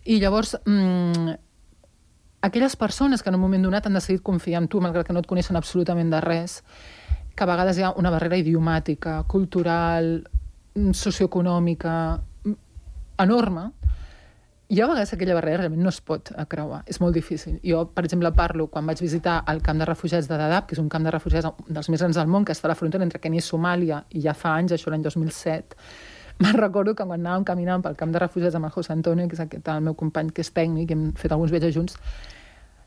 I llavors, mm, aquelles persones que en un moment donat han decidit confiar en tu, malgrat que no et coneixen absolutament de res, que a vegades hi ha una barrera idiomàtica, cultural, socioeconòmica, mm, enorme, jo a vegades aquella barrera realment no es pot creuar, és molt difícil. Jo, per exemple, parlo quan vaig visitar el camp de refugiats de Dadaab, que és un camp de refugiats dels més grans del món, que està a la frontera entre Kenya i Somàlia, i ja fa anys, això l'any 2007, (laughs) me'n recordo que quan anàvem caminant pel camp de refugiats amb el José Antonio, que és aquest, el meu company que és tècnic, i hem fet alguns viatges junts,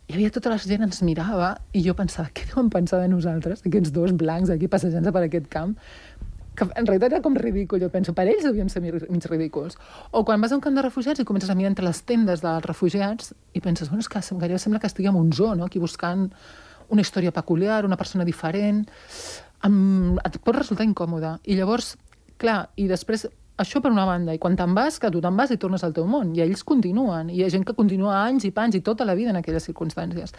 hi havia tota la gent ens mirava i jo pensava, què deuen pensar de nosaltres, aquests dos blancs aquí passejant-se per aquest camp? Que en realitat era com ridícul, jo penso, per ells devíem ser mig ridículs. O quan vas a un camp de refugiats i comences a mirar entre les tendes dels refugiats i penses, bueno, és que gairebé sembla que estigui en un zoo, no? aquí buscant una història peculiar, una persona diferent, amb... et pot resultar incòmode. I llavors, clar, i després això per una banda, i quan te'n vas, que tu te'n vas i tornes al teu món, i ells continuen, i hi ha gent que continua anys i pans i tota la vida en aquelles circumstàncies.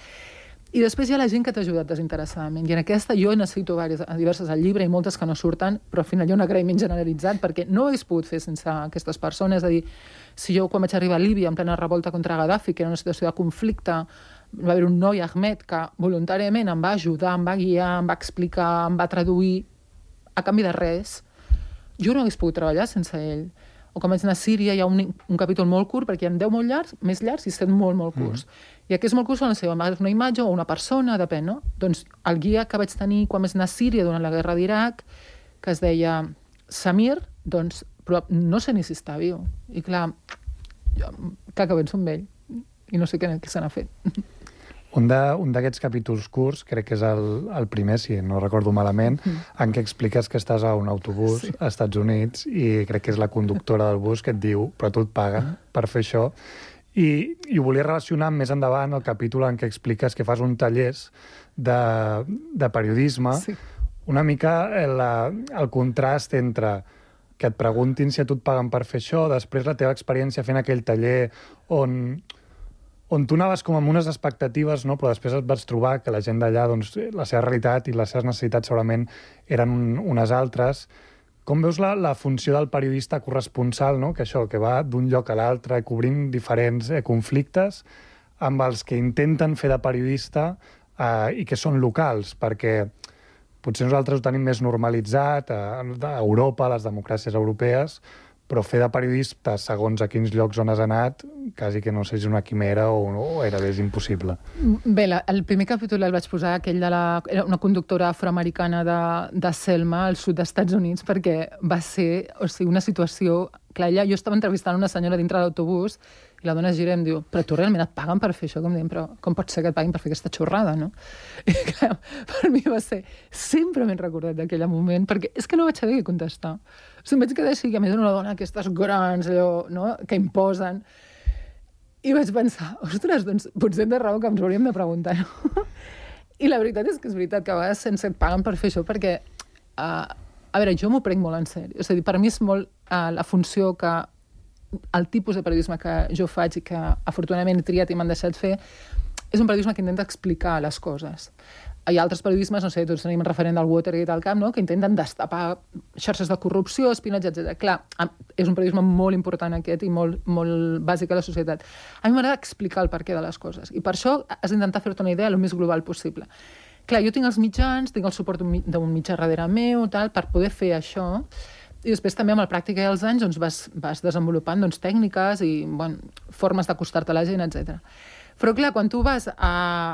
I després hi ha la gent que t'ha ajudat desinteressadament. I en aquesta jo necessito diverses, diverses al llibre i moltes que no surten, però al final hi ha un agraïment generalitzat perquè no ho hagués pogut fer sense aquestes persones. És a dir, si jo quan vaig arribar a Líbia en plena revolta contra Gaddafi, que era una situació de conflicte, va haver un noi, Ahmed, que voluntàriament em va ajudar, em va guiar, em va explicar, em va traduir, a canvi de res, jo no hagués pogut treballar sense ell. O quan vaig anar a Síria hi ha un, un capítol molt curt, perquè hi ha 10 molt llargs, més llargs i 7 molt, molt curts. Mm. I aquests molt curts són la seva, una imatge o una persona, depèn, no? Doncs el guia que vaig tenir quan vaig anar a Síria durant la guerra d'Iraq, que es deia Samir, doncs però no sé ni si està viu. I clar, jo, clar que penso en ell i no sé què, què se n'ha fet. (laughs) Un d'aquests capítols curts, crec que és el, el primer, si no recordo malament, Mm. en què expliques que estàs a un autobús sí. als Estats Units i crec que és la conductora del bus que et diu però tu et paguen per fer això. I, I ho volia relacionar més endavant el capítol en què expliques que fas un tallers de, de periodisme, Sí. una mica eh, la, el contrast entre que et preguntin si a tu et paguen per fer això, després la teva experiència fent aquell taller on, on tu anaves com amb unes expectatives, no? però després et vas trobar que la gent d'allà, doncs, la seva realitat i les seves necessitats segurament eren un, unes altres. Com veus la, la funció del periodista corresponsal, no? que això, que va d'un lloc a l'altre cobrint diferents eh, conflictes amb els que intenten fer de periodista eh, i que són locals, perquè potser nosaltres ho tenim més normalitzat a, a Europa, a les democràcies europees, però fer de periodista segons a quins llocs on has anat, quasi que no sé si és una quimera o, o gairebé és impossible. Bé, la, el primer capítol el vaig posar aquell de la... Era una conductora afroamericana de, de Selma, al sud dels Estats Units, perquè va ser o sigui, una situació... Clar, ella, jo estava entrevistant una senyora dintre l'autobús i la dona es gira i em diu però tu realment et paguen per fer això? Com dient, però com pot ser que et paguin per fer aquesta xorrada, no? (laughs) I clar, per mi va ser... Sempre m'he recordat d'aquell moment, perquè és que no vaig saber què contestar. O sigui, em vaig quedar així, que a més una dona aquestes grans, allò, no?, que imposen. I vaig pensar, ostres, doncs potser té raó que ens hauríem de preguntar, no? (laughs) I la veritat és que és veritat que a vegades sense et paguen per fer això, perquè, uh, a veure, jo m'ho prenc molt en sèrio. És a dir, per mi és molt uh, la funció que el tipus de periodisme que jo faig i que afortunadament he triat i m'han deixat fer és un periodisme que intenta explicar les coses. Hi ha altres periodismes, no sé, tots tenim el referent del Watergate al camp, no? que intenten destapar xarxes de corrupció, espionatge, etc. Clar, és un periodisme molt important aquest i molt, molt bàsic a la societat. A mi m'agrada explicar el perquè de les coses i per això has d'intentar fer-te una idea el més global possible. Clar, jo tinc els mitjans, tinc el suport d'un mitjà darrere meu, tal, per poder fer això, i després també amb la pràctica i els anys doncs, vas, vas desenvolupant doncs, tècniques i bueno, formes d'acostar-te a la gent, etc. Però clar, quan tu vas a,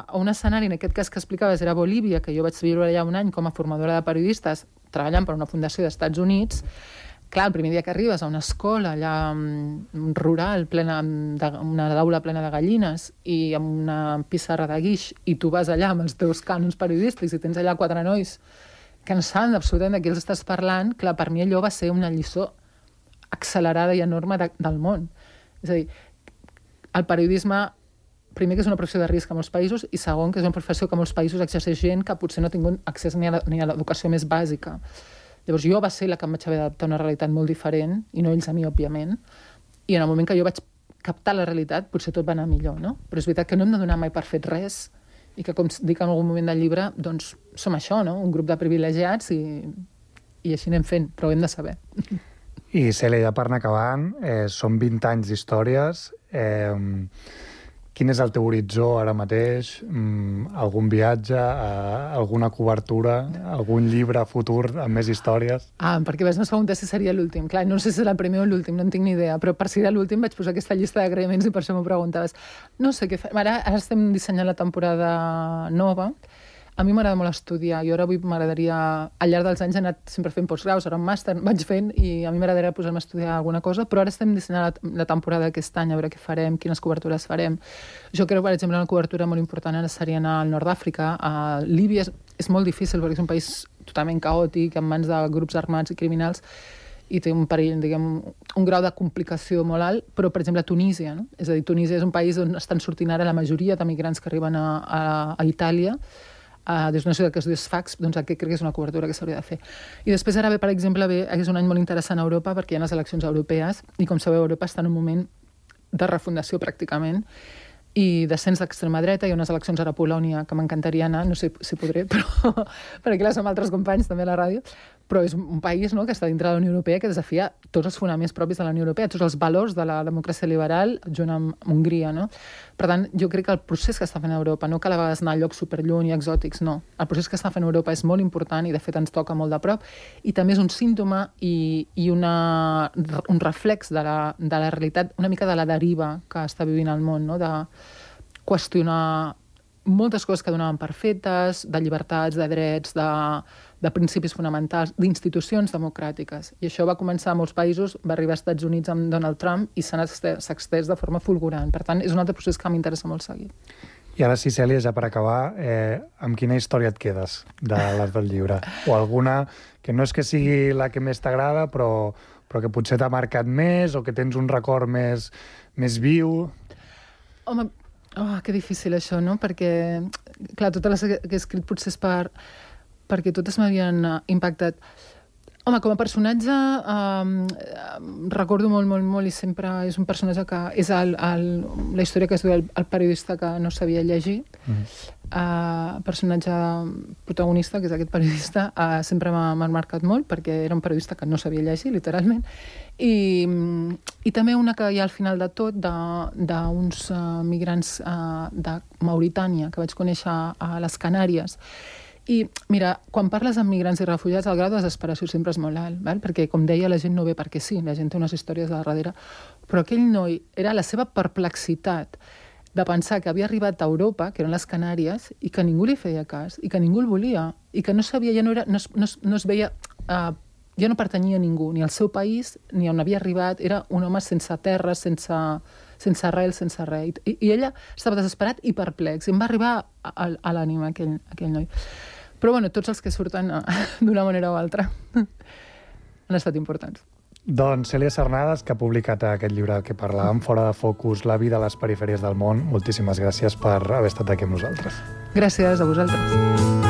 a un escenari, en aquest cas que explicaves era Bolívia, que jo vaig viure allà un any com a formadora de periodistes, treballant per una fundació dels Estats Units, clar, el primer dia que arribes a una escola allà mm, rural, plena de, una aula plena de gallines i amb una pissarra de guix i tu vas allà amb els teus cànons periodístics i tens allà quatre nois que en saben absolutament de què els estàs parlant, clar, per mi allò va ser una lliçó accelerada i enorme de, del món. És a dir, el periodisme primer que és una professió de risc a molts països i segon que és una professió que a molts països exerceix gent que potser no ha tingut accés ni a l'educació més bàsica. Llavors jo va ser la que em vaig haver d'adaptar a una realitat molt diferent, i no ells a mi, òbviament, i en el moment que jo vaig captar la realitat, potser tot va anar millor, no? Però és veritat que no hem de donar mai per fet res i que, com dic en algun moment del llibre, doncs som això, no? Un grup de privilegiats i, i així anem fent, però ho hem de saber. I Cèlia, ja per anar acabant, eh, són 20 anys d'històries. Eh, quin és el teu horitzó ara mateix? Mm, algun viatge, eh, alguna cobertura, algun llibre futur amb més històries? Ah, perquè vas m'has preguntat si seria l'últim. Clar, no sé si serà el primer o l'últim, no en tinc ni idea, però per si era l'últim vaig posar aquesta llista d'agraïments i per això m'ho preguntaves. No sé què fa... Ara, ara estem dissenyant la temporada nova, a mi m'agrada molt estudiar, jo ara avui m'agradaria, al llarg dels anys he anat sempre fent postgraus, ara un màster vaig fent i a mi m'agradaria posar-me a estudiar alguna cosa, però ara estem dissenyant la, la temporada d'aquest any, a veure què farem, quines cobertures farem. Jo crec, per exemple, una cobertura molt important seria anar al nord d'Àfrica, a Líbia és, és molt difícil perquè és un país totalment caòtic, en mans de grups armats i criminals, i té un perill, diguem, un grau de complicació molt alt, però, per exemple, Tunísia, no? És a dir, Tunísia és un país on estan sortint ara la majoria de migrants que arriben a, a, a Itàlia, uh, des d'una ciutat que es diu Sfax, doncs aquest crec que és una cobertura que s'hauria de fer. I després ara ve, per exemple, ve, és un any molt interessant a Europa perquè hi ha les eleccions europees i, com sabeu, Europa està en un moment de refundació pràcticament i descens d'extrema dreta, hi ha unes eleccions ara a Polònia que m'encantaria anar, no sé si podré, (laughs) però perquè la som altres companys també a la ràdio, però és un país no, que està dintre de la Unió Europea que desafia tots els fonaments propis de la Unió Europea, tots els valors de la democràcia liberal junt amb Hongria. No? Per tant, jo crec que el procés que està fent Europa, no cal a vegades anar a llocs superlluny i exòtics, no. El procés que està fent Europa és molt important i, de fet, ens toca molt de prop i també és un símptoma i, i una, un reflex de la, de la realitat, una mica de la deriva que està vivint el món, no? de qüestionar moltes coses que donaven per fetes, de llibertats, de drets, de, de principis fonamentals, d'institucions democràtiques. I això va començar a molts països, va arribar als Estats Units amb Donald Trump i s'ha extès de forma fulgurant. Per tant, és un altre procés que m'interessa molt seguir. I ara sí, Cèlia, ja per acabar, eh, amb quina història et quedes de les del llibre? (laughs) O alguna que no és que sigui la que més t'agrada, però, però que potser t'ha marcat més o que tens un record més, més viu? Home, oh, que difícil això, no? Perquè, clar, totes les que he escrit potser és per, perquè totes m'havien uh, impactat. Home, com a personatge um, recordo molt, molt, molt i sempre és un personatge que és el, el, la història que es diu el, el periodista que no sabia llegir mm -hmm. uh, personatge protagonista que és aquest periodista uh, sempre m'ha marcat molt perquè era un periodista que no sabia llegir literalment i, i també una que hi ha al final de tot d'uns uh, migrants uh, de Mauritània que vaig conèixer a les Canàries i, mira, quan parles amb migrants i refugiats, el grau de desesperació sempre és molt alt, val? perquè, com deia, la gent no ve perquè sí, la gent té unes històries de darrere, però aquell noi era la seva perplexitat de pensar que havia arribat a Europa, que eren les Canàries, i que ningú li feia cas, i que ningú el volia, i que no sabia, ja no, era, no, es, no, es, no es veia... Uh, ja no pertanyia a ningú, ni al seu país, ni on havia arribat. Era un home sense terra, sense, sense arrel, sense res. I, I ella estava desesperat i perplex. I em va arribar a, a, a l'ànima aquell, aquell noi. Però bueno, tots els que surten (laughs) d'una manera o altra han estat importants. Doncs Cèlia Cernades, que ha publicat aquest llibre que parlàvem, Fora de focus, la vida a les perifèries del món. Moltíssimes gràcies per haver estat aquí amb nosaltres. Gràcies a vosaltres.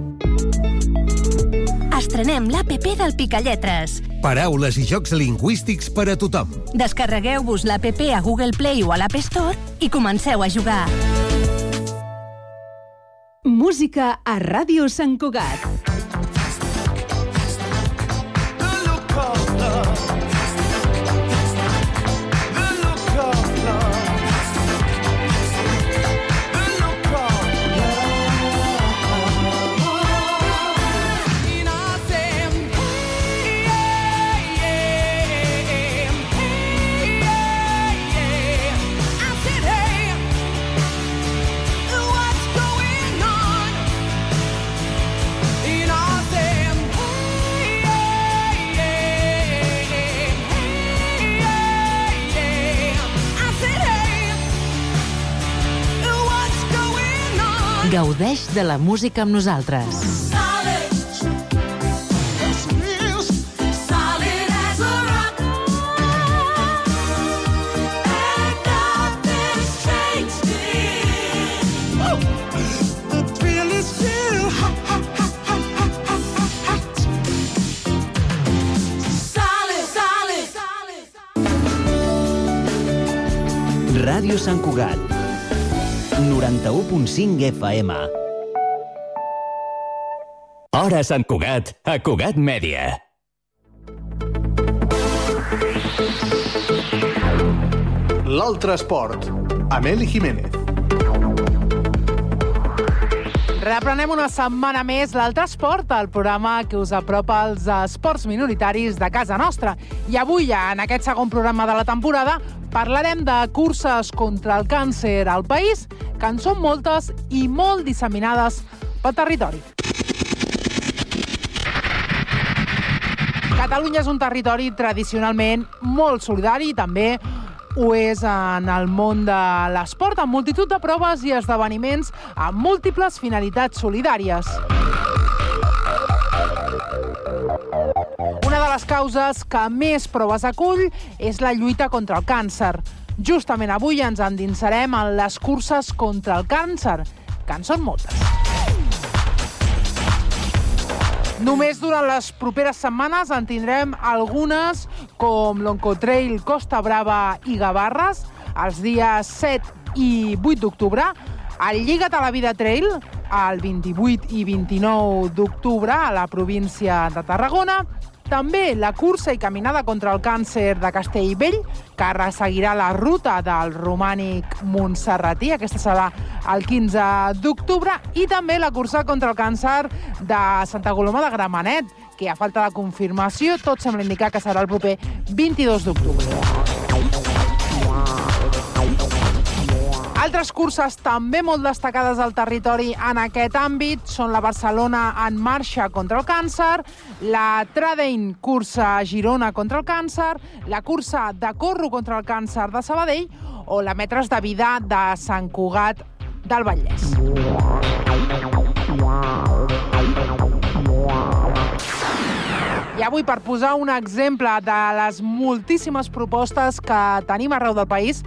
Estrenem l'APP del Picalletres. Paraules i jocs lingüístics per a tothom. Descarregueu-vos l'APP a Google Play o a l'App Store i comenceu a jugar. Música a Ràdio Sant Cugat. Gaudeix de la música amb nosaltres. Ràdio Sant Cugat. 91.5 FM. Hora Sant Cugat, a Cugat Mèdia. L'altre esport, amb Eli Jiménez. Reprenem una setmana més l'Altre Esport, el programa que us apropa als esports minoritaris de casa nostra. I avui, en aquest segon programa de la temporada, parlarem de curses contra el càncer al país, que en són moltes i molt disseminades pel territori. Catalunya és un territori tradicionalment molt solidari i també ho és en el món de l'esport, amb multitud de proves i esdeveniments amb múltiples finalitats solidàries. Les causes que més proves acull és la lluita contra el càncer. Justament avui ens endinsarem en les curses contra el càncer, que en són moltes. Només durant les properes setmanes en tindrem algunes com l'Oncotrail Costa Brava i Gavarres els dies 7 i 8 d'octubre, el Lliga't a la Vida Trail el 28 i 29 d'octubre a la província de Tarragona, també la cursa i caminada contra el càncer de Castellvell, que resseguirà la ruta del romànic Montserratí. Aquesta serà el 15 d'octubre. I també la cursa contra el càncer de Santa Coloma de Gramenet, que a falta de confirmació tot sembla indicar que serà el proper 22 d'octubre. Altres curses també molt destacades al territori en aquest àmbit són la Barcelona en marxa contra el càncer, la Tradein cursa a Girona contra el càncer, la cursa de Corro contra el càncer de Sabadell o la Metres de Vida de Sant Cugat del Vallès. I avui, per posar un exemple de les moltíssimes propostes que tenim arreu del país,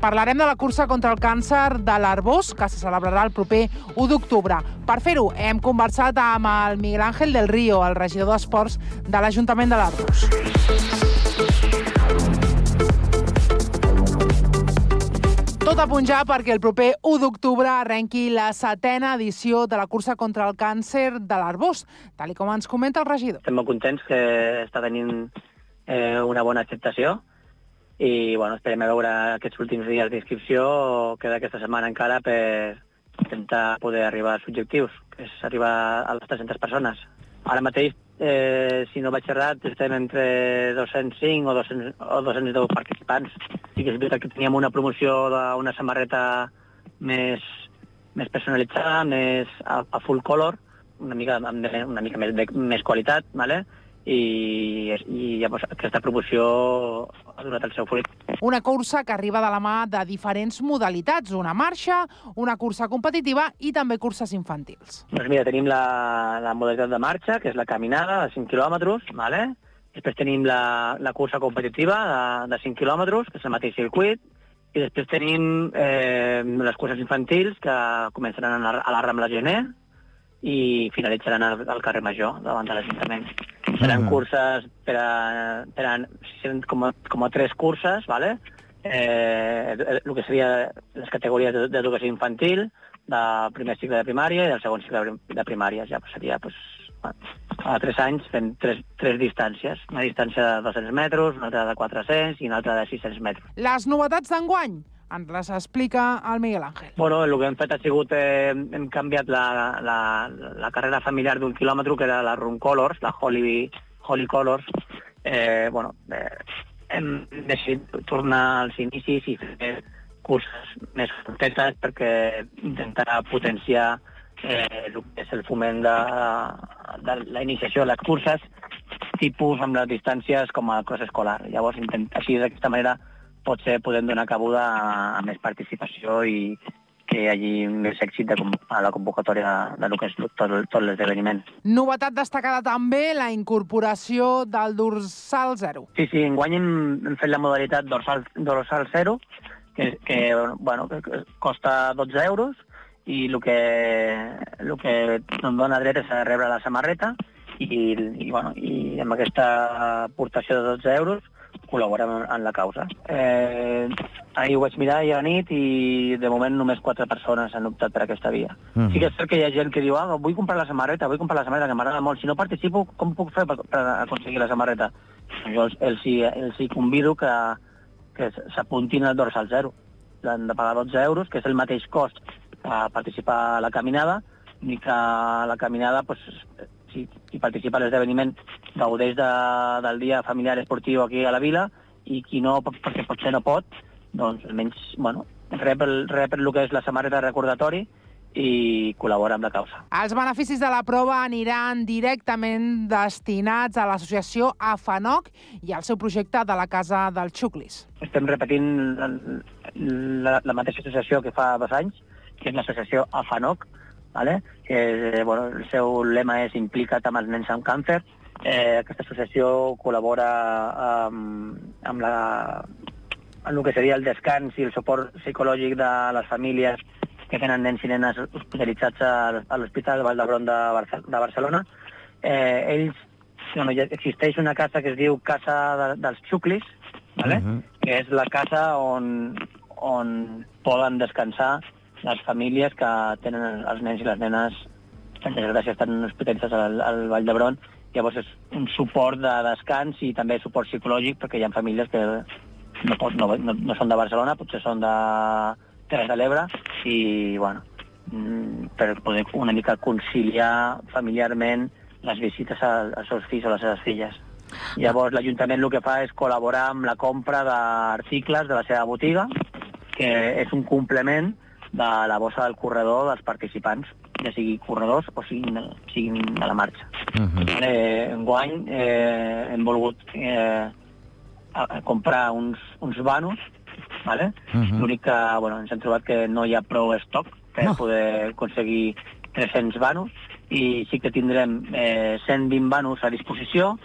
parlarem de la cursa contra el càncer de l'Arbós, que se celebrarà el proper 1 d'octubre. Per fer-ho, hem conversat amb el Miguel Ángel del Río, el regidor d'Esports de l'Ajuntament de l'Arbós. Tot a punt ja perquè el proper 1 d'octubre arrenqui la setena edició de la cursa contra el càncer de l'Arbós, tal com ens comenta el regidor. Estem molt contents que està tenint eh, una bona acceptació i bueno, esperem a veure aquests últims dies d'inscripció o queda aquesta setmana encara per intentar poder arribar als objectius, que és arribar a les 300 persones. Ara mateix, eh, si no vaig errat, estem entre 205 o, 200, o 210 participants. Sí que és veritat que teníem una promoció d'una samarreta més, més personalitzada, més a, a full color, una mica, una mica més, de, més qualitat, ¿vale? i, i llavors aquesta promoció ha donat el seu fruit. Una cursa que arriba de la mà de diferents modalitats, una marxa, una cursa competitiva i també curses infantils. Doncs mira, tenim la, la modalitat de marxa, que és la caminada de 5 quilòmetres, ¿vale? després tenim la, la cursa competitiva de, de 5 quilòmetres, que és el mateix circuit, i després tenim eh, les curses infantils, que començaran a la, a la Rambla Gener i finalitzaran al, al carrer Major, davant de l'Ajuntament. Seran curses per a, per a com, a, com a tres curses, ¿vale? eh, el que seria les categories de- d'educació infantil, del primer cicle de primària i del segon cicle de prim- de primària. Ja seria pues, a tres anys fent tres, tres distàncies. Una distància de 200 metres, una altra de 400 i una altra de 600 metres. Les novetats d'enguany ens les explica el Miguel Ángel. Bueno, el que hem fet ha sigut, eh, hem canviat la, la, la carrera familiar d'un quilòmetre, que era la Run Colors, la Holy, Holy Colors. Eh, bueno, eh, hem decidit tornar als inicis i fer curses més curtetes perquè intentarà potenciar eh, el que és el foment de, de la iniciació de les curses tipus amb les distàncies com a cross escolar. Llavors, intent, així d'aquesta manera potser podem donar cabuda a, a més participació i, que hi hagi més èxit de, a la convocatòria de lo que és tot, tot l'esdeveniment. Novetat destacada també la incorporació del dorsal 0. Sí, sí, enguany hem, hem fet la modalitat dorsal, dorsal 0, que, que, bueno, que costa 12 euros, i el que, el que em dona dret és a rebre la samarreta, i, i, bueno, i amb aquesta aportació de 12 euros col·laborem en, la causa. Eh, ahir ho vaig mirar ahir a la nit i de moment només quatre persones han optat per aquesta via. Mhm. Sí que és cert que hi ha gent que diu ah, vull comprar la samarreta, vull comprar la samarreta, que m'agrada molt. Si no participo, com puc fer per, per aconseguir la samarreta? Jo els, els, hi, els hi convido que, que s'apuntin al dorsal zero. Han de pagar 12 euros, que és el mateix cost a participar a la caminada, ni que a la caminada, pues, si, si participa a l'esdeveniment, gaudeix de, del dia familiar esportiu aquí a la vila, i qui no, perquè potser no pot, doncs almenys, bueno, rep el, rep el que és la samarreta de recordatori i col·labora amb la causa. Els beneficis de la prova aniran directament destinats a l'associació AFANOC i al seu projecte de la Casa del Xuclis. Estem repetint la, la, la mateixa associació que fa dos anys, que és l'associació AFANOC, vale? que bueno, el seu lema és implica't amb els nens amb càncer. Eh, aquesta associació col·labora amb, amb, la, amb el que seria el descans i el suport psicològic de les famílies que tenen nens i nenes hospitalitzats a, l'Hospital Vall d'Hebron de, de Barcelona. Eh, ells, bueno, ja existeix una casa que es diu Casa de, dels Xuclis, vale? que és la casa on, on poden descansar les famílies que tenen els nens i les nenes per desgràcia estan hospitalitzats al, al Vall d'Hebron. Llavors és un suport de descans i també suport psicològic perquè hi ha famílies que no, pot, no, no, no són de Barcelona, potser són de Terres de l'Ebre i, bueno, mm, per poder una mica conciliar familiarment les visites als seus fills o les seves filles. Llavors l'Ajuntament el que fa és col·laborar amb la compra d'articles de la seva botiga, que és un complement de la bossa del corredor dels participants, ja sigui corredors o siguin, siguin de la marxa. Eh, enguany eh, hem volgut eh, a, a comprar uns, uns vanos, vale? Mhm. l'únic que bueno, ens hem trobat que no hi ha prou estoc per No. poder aconseguir 300 vanos i sí que tindrem eh, 120 vanos a disposició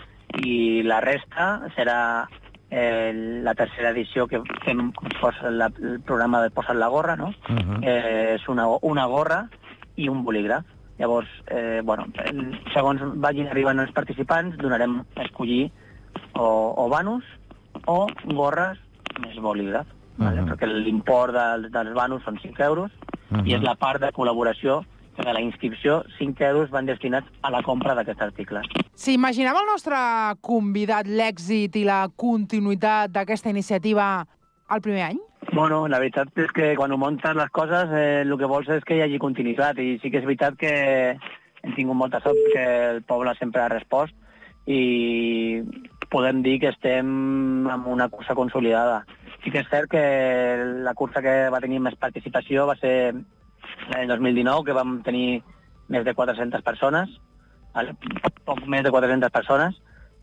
i la resta serà eh, la tercera edició que fem fos la, el programa de Posa't la gorra, no? Mhm. eh, és una, una gorra i un bolígraf. Llavors, eh, bueno, segons vagin arribant els participants, donarem a escollir o, o vanos o gorres més bolígraf. Vale? Mhm. Perquè l'import del, dels vanos són 5 euros Mhm. i és la part de col·laboració de la inscripció 5 euros van destinats a la compra d'aquests articles. S'imaginava el nostre convidat l'èxit i la continuïtat d'aquesta iniciativa el primer any? Bueno, la veritat és que quan ho muntes les coses eh, el que vols és que hi hagi continuïtat i sí que és veritat que hem tingut molta sort que el poble sempre ha respost i podem dir que estem en una cursa consolidada. Sí que és cert que la cursa que va tenir més participació va ser l'any 2019, que vam tenir més de 400 persones, poc més de 400 persones,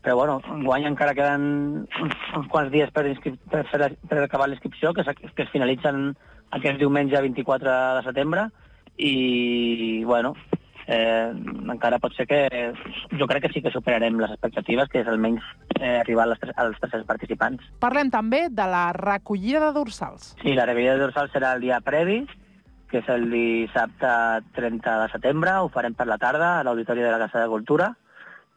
però bueno, enguany encara queden uns, quants dies per, per, fer per acabar l'inscripció, que, es- que es finalitzen aquest diumenge 24 de setembre, i bueno, eh, encara pot ser que jo crec que sí que superarem les expectatives, que és almenys eh, arribar als, als 300 participants. Parlem també de la recollida de dorsals. Sí, la recollida de dorsal serà el dia previ, que és el dissabte 30 de setembre, ho farem per la tarda a l'Auditori de la Casa de Cultura,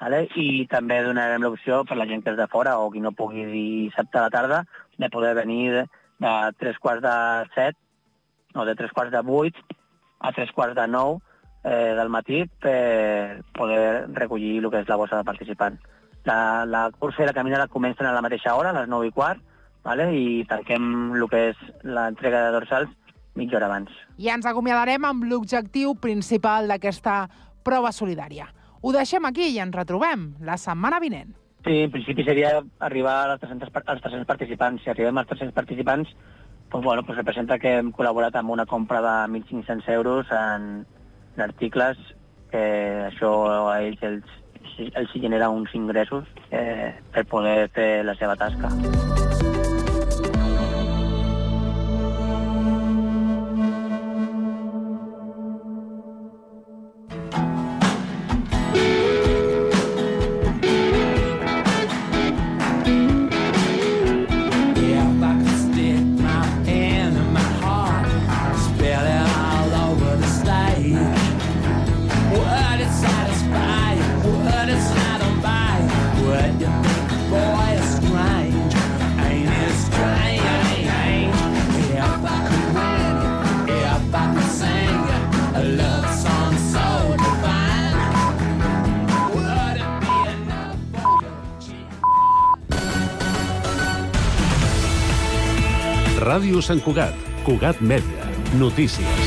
vale? i també donarem l'opció per la gent que és de fora o qui no pugui dissabte a la tarda de poder venir de, tres quarts de set o de tres quarts de vuit a tres quarts de nou eh, del matí per poder recollir el que és la bossa de participant. La, la cursa i la caminada comencen a la mateixa hora, a les 9 i quart, vale? i tanquem el que és l'entrega de dorsals mitja hora abans. I ens acomiadarem amb l'objectiu principal d'aquesta prova solidària. Ho deixem aquí i ens retrobem la setmana vinent. Sí, en principi seria arribar als 300, par- als 300 participants. Si arribem als 300 participants, doncs, bueno, doncs representa que hem col·laborat amb una compra de 1.500 euros en, en articles que això a ells els, els genera uns ingressos eh, per poder fer la seva tasca. Sant Cugat. Cugat Mèdia. Notícies.